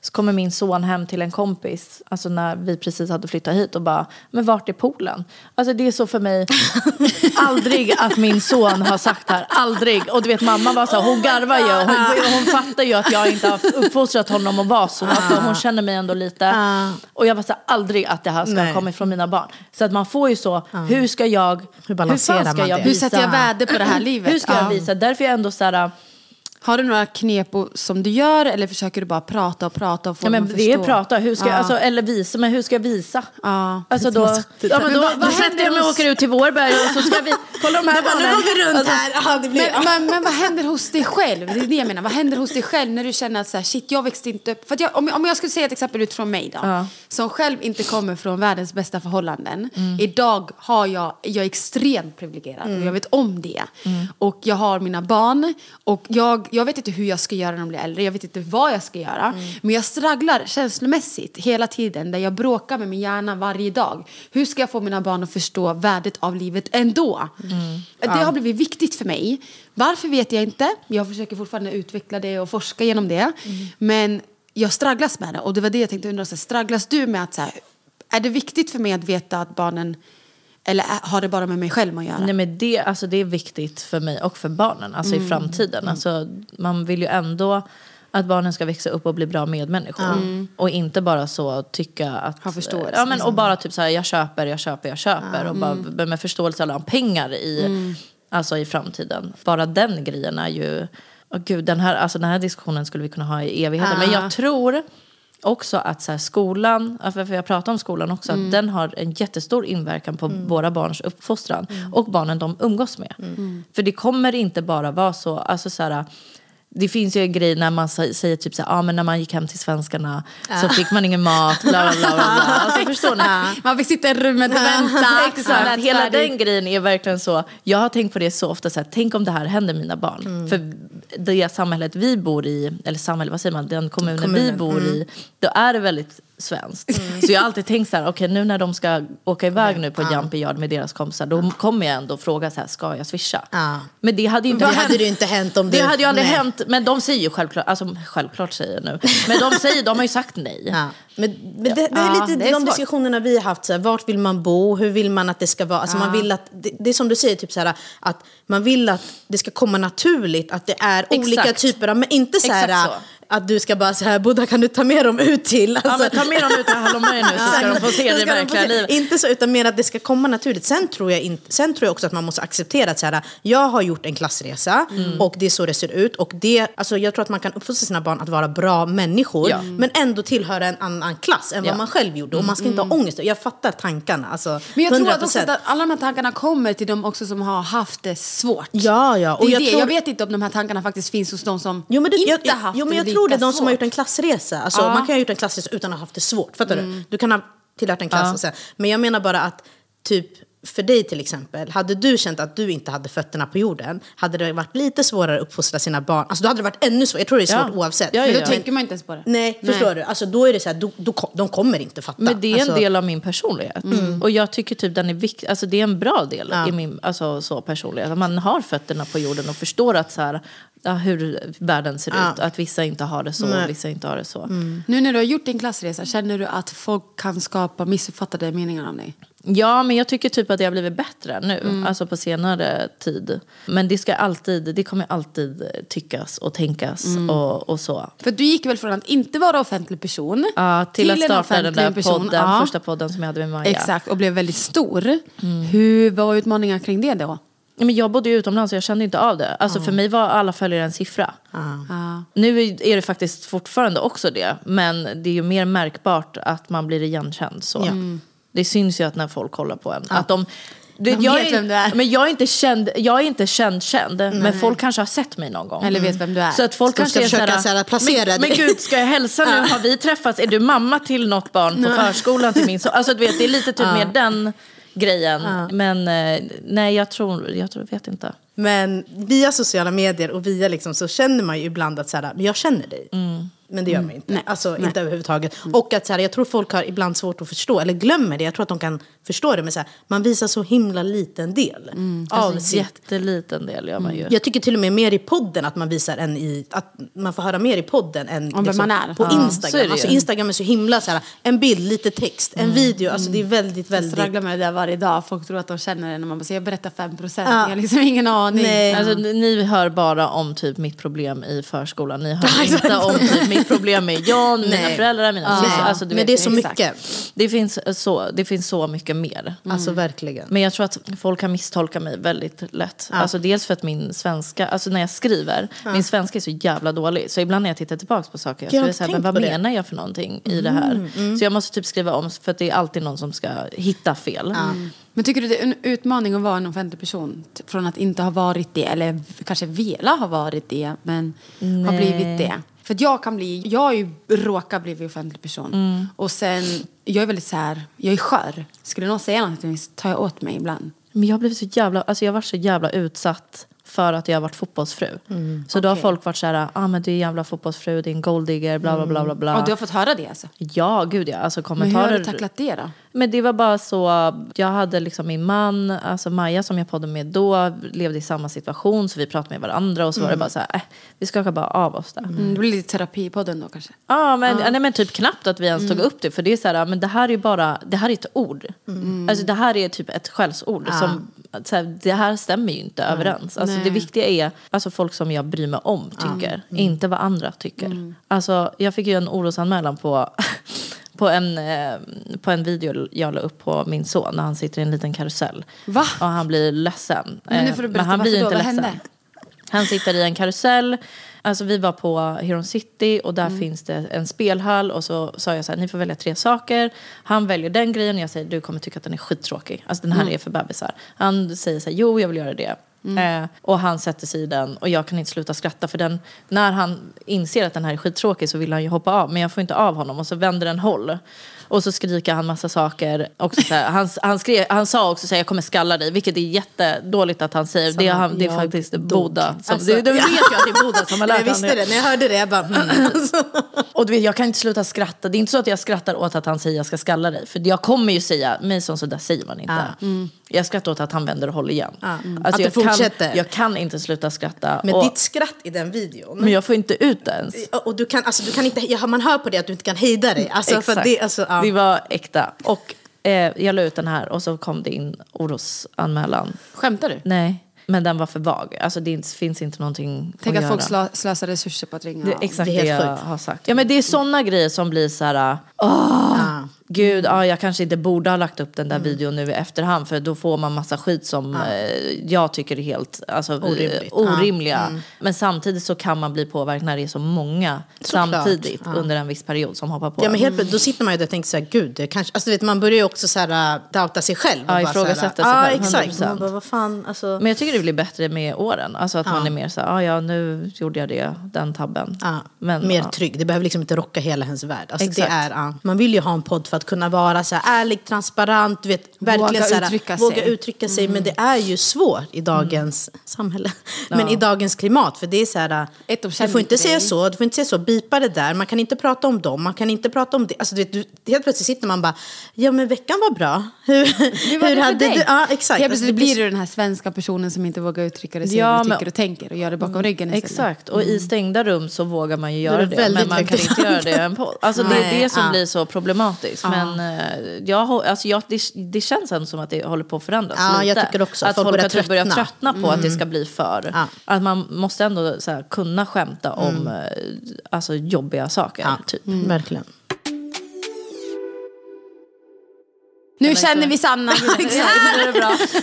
Så kommer min son hem till en kompis, alltså när vi precis hade flyttat hit och bara, men vart är poolen? Alltså det är så för mig, aldrig att min son har sagt här, aldrig. Och du vet mamma var så här, hon garvar ju, hon, hon fattar ju att jag inte har uppfostrat honom att vara så, för hon känner mig ändå lite. Och jag var så här, aldrig att det här ska ha kommit från mina barn. Så att man får ju så, hur ska jag, Hur balanserar fan ska jag det? Hur visa? sätter jag värde på det här livet? Hur ska jag Ja. visa? Därför är jag ändå så här, Har du några knep som du gör eller försöker du bara prata och prata och få ja, men vi är prata, hur ska Ja. alltså, eller visa, men hur ska jag visa? Ja. Alltså då, ja, men Men då, vad- då vad sätter händer jag mig och åker ut till Vårberg och så ska vi, kolla de här Bara, nu barnen. går vi runt Alltså, här. Ja, det blir, Men, men, men vad händer hos dig själv? Det är det jag menar. Vad händer hos dig själv när du känner att så här, shit, jag växte inte upp... För att jag, om, jag- om jag skulle säga ett exempel utifrån mig då. Ja. Som själv inte kommer från världens bästa förhållanden. Idag har jag, jag är extremt privilegierad och jag vet om det. Och jag har mina barn och jag, jag vet inte hur jag ska göra när de blir äldre. Jag vet inte vad jag ska göra. Men jag stragglar känslomässigt hela tiden. Där jag bråkar med min hjärna varje dag. Hur ska jag få mina barn att förstå värdet av livet ändå? Det har blivit viktigt för mig. Varför vet jag inte. Jag försöker fortfarande utveckla det och forska genom det. Men jag stragglas med det. Och det var det jag tänkte undra. Så här, stragglas du med att så här, är det viktigt för mig att veta att barnen eller har det bara med mig själv att göra? Nej, men det, alltså, det är viktigt för mig och för barnen alltså, Mm. i framtiden. Alltså, man vill ju ändå att barnen ska växa upp och bli bra medmänniskor. Och inte bara så tycka att... Ha förståelse, Ja, men, liksom. och bara typ så här, jag köper, jag köper, jag köper. Och bara Mm. med förståelse alla pengar i, alltså, i framtiden. Bara den grejen är ju... Åh gud, den här, alltså, den här diskussionen skulle vi kunna ha i evigheter. Men jag tror också att så här, skolan, för jag pratar om skolan också, att den har en jättestor inverkan på våra barns uppfostran och barnen de umgås med. För det kommer inte bara vara så, alltså så här, det finns ju en grej när man sä- säger typ så här, ah, men när man gick hem till svenskarna så fick man ingen mat, bla bla bla. bla. Alltså, förstår ni? Man fick sitta i rummet och vänta. Exakt, hela den grejen är verkligen så. Jag har tänkt på det så ofta, så här, tänk om det här händer mina barn. För det samhället vi bor i, eller samhället, vad säger man, den kommunen, vi Kommunen, bor i, då är det väldigt svenskt. Så jag har alltid tänkt så här, okej nu när de ska åka iväg nu på Jumpy Yard med deras kompisar, då kommer jag ändå fråga så här, ska jag swisha? Men det hade inte Det hänt. hade ju inte hänt om Det du- hade ju aldrig nej. hänt, men de säger ju självklart, alltså självklart säger jag nu, men de säger, de har ju sagt nej. Ja. Men, men det, det är Ja, lite det är de svårt. diskussionerna vi har haft. Så här, vart vill man bo? Hur vill man att det ska vara? Alltså, man vill att, det, det är som du säger, typ så här, att man vill att det ska komma naturligt. Att det är olika Exakt. typer av... Men inte så här, så. att du ska bara så här, Buddha kan du ta med dem ut till? Alltså, Ja, men ta med dem ut till Hallonberg nu så ska de få se det verkliga livet. Inte så, utan mer att det ska komma naturligt. Sen tror jag, inte, sen tror jag också att man måste acceptera att så här, jag har gjort en klassresa Mm. och det är så det ser ut. Och det, alltså, jag tror att man kan uppfostra sina barn att vara bra människor Ja. men ändå tillhöra en annan klass än vad. Mm. man själv gjorde. Och man ska inte ha ångest. Jag fattar tankarna. Alltså, Men jag tror att, 100%. också att alla de här tankarna kommer till de också som har haft det svårt. Ja, ja. Och det är jag det. tror- Jag vet inte om de här tankarna faktiskt finns hos de som Jo men, det, inte jag, jag, haft jo, men jag det tror det de som har gjort en klassresa. Alltså, Ja. Man kan ha gjort en klassresa utan att ha haft det svårt. Fattar du? Du kan ha tillhört en klass. Ja. Och sen, men jag menar bara att typ för dig till exempel, hade du känt att du inte hade fötterna på jorden, hade det varit lite svårare att uppfostra sina barn. Alltså då hade det varit ännu svårare. Jag tror det är svårt Ja. oavsett. Ja, ja, Men då tänker man inte ens på det. Nej, förstår du? Alltså då är det så här, då, då, de kommer inte fatta. Men det är en alltså, del av min personlighet. Och jag tycker typ den är viktig, alltså det är en bra del Ja. i min alltså, så personlighet. Att man har fötterna på jorden och förstår att så här, ja, hur världen ser Ja. ut. Att vissa inte har det så Nej. och vissa inte har det så. Nu när du har gjort din klassresa, känner du att folk kan skapa missuppfattade meningar om dig? Ja, men jag tycker typ att det har blivit bättre nu, alltså på senare tid. Men det ska alltid, det kommer alltid tyckas och tänkas och, och så. För du gick väl från att inte vara offentlig person Ja, till, att en starta den där person. podden, Ja. första podden som jag hade med Maja. Exakt, och blev väldigt stor. Hur var utmaningar kring det då? Men jag bodde ju utomlands och jag kände inte av det. Alltså för mig var alla följare en siffra. Ja. Nu är det faktiskt fortfarande också det. Men det är ju mer märkbart att man blir igenkänd så. Ja. Det syns ju att när folk kollar på en. Att de, det, De jag du är. Men jag är inte känd, jag är inte känd känd. Men folk kanske har sett mig någon gång. Eller vet vem du är. Så att folk kanske ska är försöka såhär, så här placera men, dig. men gud, ska jag hälsa nu? Har vi träffats? Är du mamma till något barn på förskolan till min son? Alltså du vet, det är lite typ mer den grejen. Men eh, nej, jag tror, jag tror, vet inte. Men via sociala medier och via liksom, så känner man ju ibland att så här, men jag känner dig. Men det gör man inte. Alltså inte överhuvudtaget. Och att så här, jag tror folk har ibland svårt att förstå, eller glömmer det. Jag tror att de kan förstå det, men så här, man visar så himla liten del av Alltså, sitt jätteliten del gör man ju. Jag tycker till och med mer i podden att man visar än i, att man får höra mer i podden än liksom Om vem man är. på Ja, så är Instagram. Alltså. Instagram är så himla så här, en bild, lite text, en video. Alltså det är väldigt, Jag väldigt... strugglar med det där varje dag. Folk tror att de känner det när man bara säger jag berättar 5 procent. Ja. Jag har liksom ingen aning. Nej. Alltså, ni- ni hör bara om typ mitt problem i förskolan. Ni hör inte om typ mitt problem med John, mina Nej. föräldrar, mina systrar. Alltså, men det är så exakt. mycket. det, finns så, det finns så mycket mer. Alltså verkligen. Men jag tror att folk kan misstolka mig väldigt lätt. Alltså dels för att min svenska, alltså när jag skriver, min svenska är så jävla dålig. Så ibland när jag tittar tillbaka på saker, Jag så har är så här, men vad det. menar jag för någonting i det här? Så jag måste typ skriva om, för att det är alltid någon som ska hitta fel. Men tycker du det är en utmaning att vara en offentlig person? Från att inte ha varit det, eller kanske vela ha varit det, men har Nej. blivit det. För att jag kan bli, jag har ju råkat bli offentlig person. Mm. Och sen, jag är väldigt så här, jag är skör. Skulle någon säga någonting så tar jag åt mig ibland. Men jag har blivit så jävla, alltså jag har varit så jävla utsatt för att jag har varit fotbollsfru. så då har folk varit så här, ah men du är en jävla fotbollsfru, du är en golddigger, bla bla bla bla bla. Och du har fått höra det alltså? Ja, gud ja. Alltså Men hur har kommentarer. du tacklat det då? Men det var bara så, jag hade liksom min man, alltså Maja som jag poddade med då, levde i samma situation så vi pratade med varandra och så var det bara så här, äh, vi skakar bara av oss där. Mm, det blir lite terapi i podden då kanske? Ja, men, nej, men typ knappt att vi ens tog upp det. För det är så här, men det här är ju bara, det här är ett ord. Alltså det här är typ ett skällsord. Som, så här, det här stämmer ju inte överens. Alltså det viktiga är alltså folk som jag bryr mig om tycker. Inte vad andra tycker. Alltså jag fick ju en orosanmälan på På en, eh, på en video jag la upp på min son när han sitter i en liten karusell. Va? Och han blir ledsen. Men nu Eh, får du berätta, han blir då? inte Vad ledsen. hände? Han sitter i en karusell. Alltså vi var på Heron City och där Mm. finns det en spelhall. Och så sa jag så här, ni får välja tre saker. Han väljer den grejen och jag säger, du kommer tycka att den är skittråkig. Alltså den här Mm. är för bebisar. Han säger så här, jo jag vill göra det. Eh, och han sätter sig i den och jag kan inte sluta skratta för den, när han inser att den här är skittråkig så vill han ju hoppa av men jag får inte av honom och så vänder den håll. Och så skriker han massa saker. Också så här, han, han, skrev, han sa också att jag kommer skalla dig, vilket är jättedåligt att han säger. Det är, han, det är faktiskt dog. Boda. Som, Alltså, det, du vet ju att det är Boda som har lärt Jag visste det, när jag hörde det, jag bara... Mm. Och du vet, jag kan inte sluta skratta. Det är inte så att jag skrattar åt att han säger jag ska skalla dig. För jag kommer ju säga, Mason så där säger man inte. Jag skrattar åt att han vänder håll igen. Alltså, Att jag, kan, fortsätter. jag kan inte sluta skratta. Men och, ditt skratt i den videon... men jag får inte ut det ens. Och du kan, alltså, du kan inte, man hör på det att du inte kan hejda dig. Alltså, för Exakt. det, alltså, ja. Det var äkta. Och eh, jag la ut den här och så kom det in orosanmälan. Skämtar du? Nej, men den var för vag. Alltså det finns inte någonting Tänk att att folk slö, slösar resurser på att ringa. Det är exakt Det det, är helt jag sjukt. har sagt. Ja men det är sådana grejer som blir så här, åh, gud, ja, jag kanske inte borde ha lagt upp den där videon nu i efterhand för då får man massa skit som eh, jag tycker är helt alltså, Orimligt. eh, orimliga. Men samtidigt så kan man bli påverkad när det är så många Såklart. samtidigt under en viss period som hoppar på. Ja, men helt, plötsligt- då sitter man ju där och tänker så här, gud, det kanske, alltså, vet, man börjar ju också så här, doubta sig själv. Ja, ifrågasätta sig Ja, själv, exakt. 100%. Man bara, vad fan, alltså. Men jag tycker det blir bättre med åren. Alltså att man är mer så här, ah, ja nu gjorde jag det, den tabben. Ja, Men, mer ja. trygg. Det behöver liksom inte rocka hela ens värld. Alltså det Exakt. är, ja. Man vill ju ha en podd för att kunna vara så här ärlig, transparent, vet, verkligen Våga så här, uttrycka våga sig. uttrycka sig. Men det är ju svårt i dagens samhälle. Men i dagens klimat. För det är så här, du får inte säga så, du får inte säga så, bipa det där. Man kan inte prata om dem, man kan inte prata om det. Alltså, du vet, du, helt plötsligt sitter man bara, ja men veckan var bra. Hur, Hur var hur hade dig? du? Ja, exakt. Helt Alltså, plötsligt blir du den här svenska personen som inte vågar uttrycka det, säga Ja, vad du men- tycker och tänker och gör det bakom ryggen istället. Exakt, och i stängda rum så vågar man ju Mm. göra det det. Men man kan inte göra det i en podd. Alltså det är det som ja. blir så problematiskt. Men eh, jag, alltså jag, det, det känns ändå som att det håller på att förändras Ja, jag lite. tycker också. Att Folk folk, börjar typ börjar tröttna. tröttna på att det ska bli för. Ja. Att man måste ändå här, kunna skämta om eh, alltså, jobbiga saker. Ja, Typ. verkligen. Nu känner vi Sanna.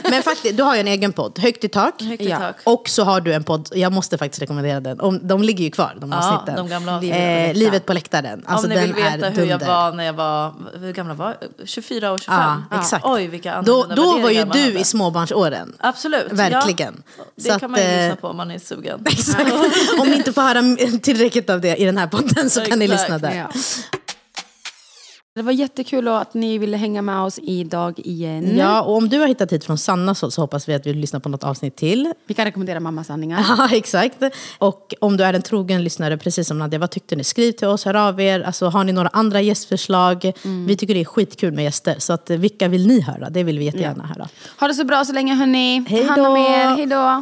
Men faktiskt, du har ju en egen podd, Högt i tak. Högt i Ja. tak. Och så har du en podd, jag måste faktiskt rekommendera den. Om, de ligger ju kvar, de Ja, avsnitten. de gamla avsnitten. eh, Livet på läktaren. Alltså om ni den vill veta hur jag var när jag var, hur gamla var jag? 24 och 25? Ja, exakt. Oj, vilka Då, då var ju du hade. i småbarnsåren. Absolut. Verkligen. Ja, det Så kan att, man ju eh, lyssna på om man är sugen. Exakt. Om ni inte får höra tillräckligt av det i den här podden så kan ni lyssna där. Ja. Det var jättekul att ni ville hänga med oss idag igen. Ja, och om du har hittat hit från Sannas håll så hoppas vi att vi lyssnar på något avsnitt till. Vi kan rekommendera Mammas sanningar. Ja, exakt. Och om du är en trogen lyssnare, precis som Nadja, vad tyckte ni? Skriv till oss, hör av er. Alltså, har ni några andra gästförslag? Vi tycker det är skitkul med gäster. Så att, eh, vilka vill ni höra? Det vill vi jättegärna höra. Ha det så bra så länge hörni. Hej då. Hej då.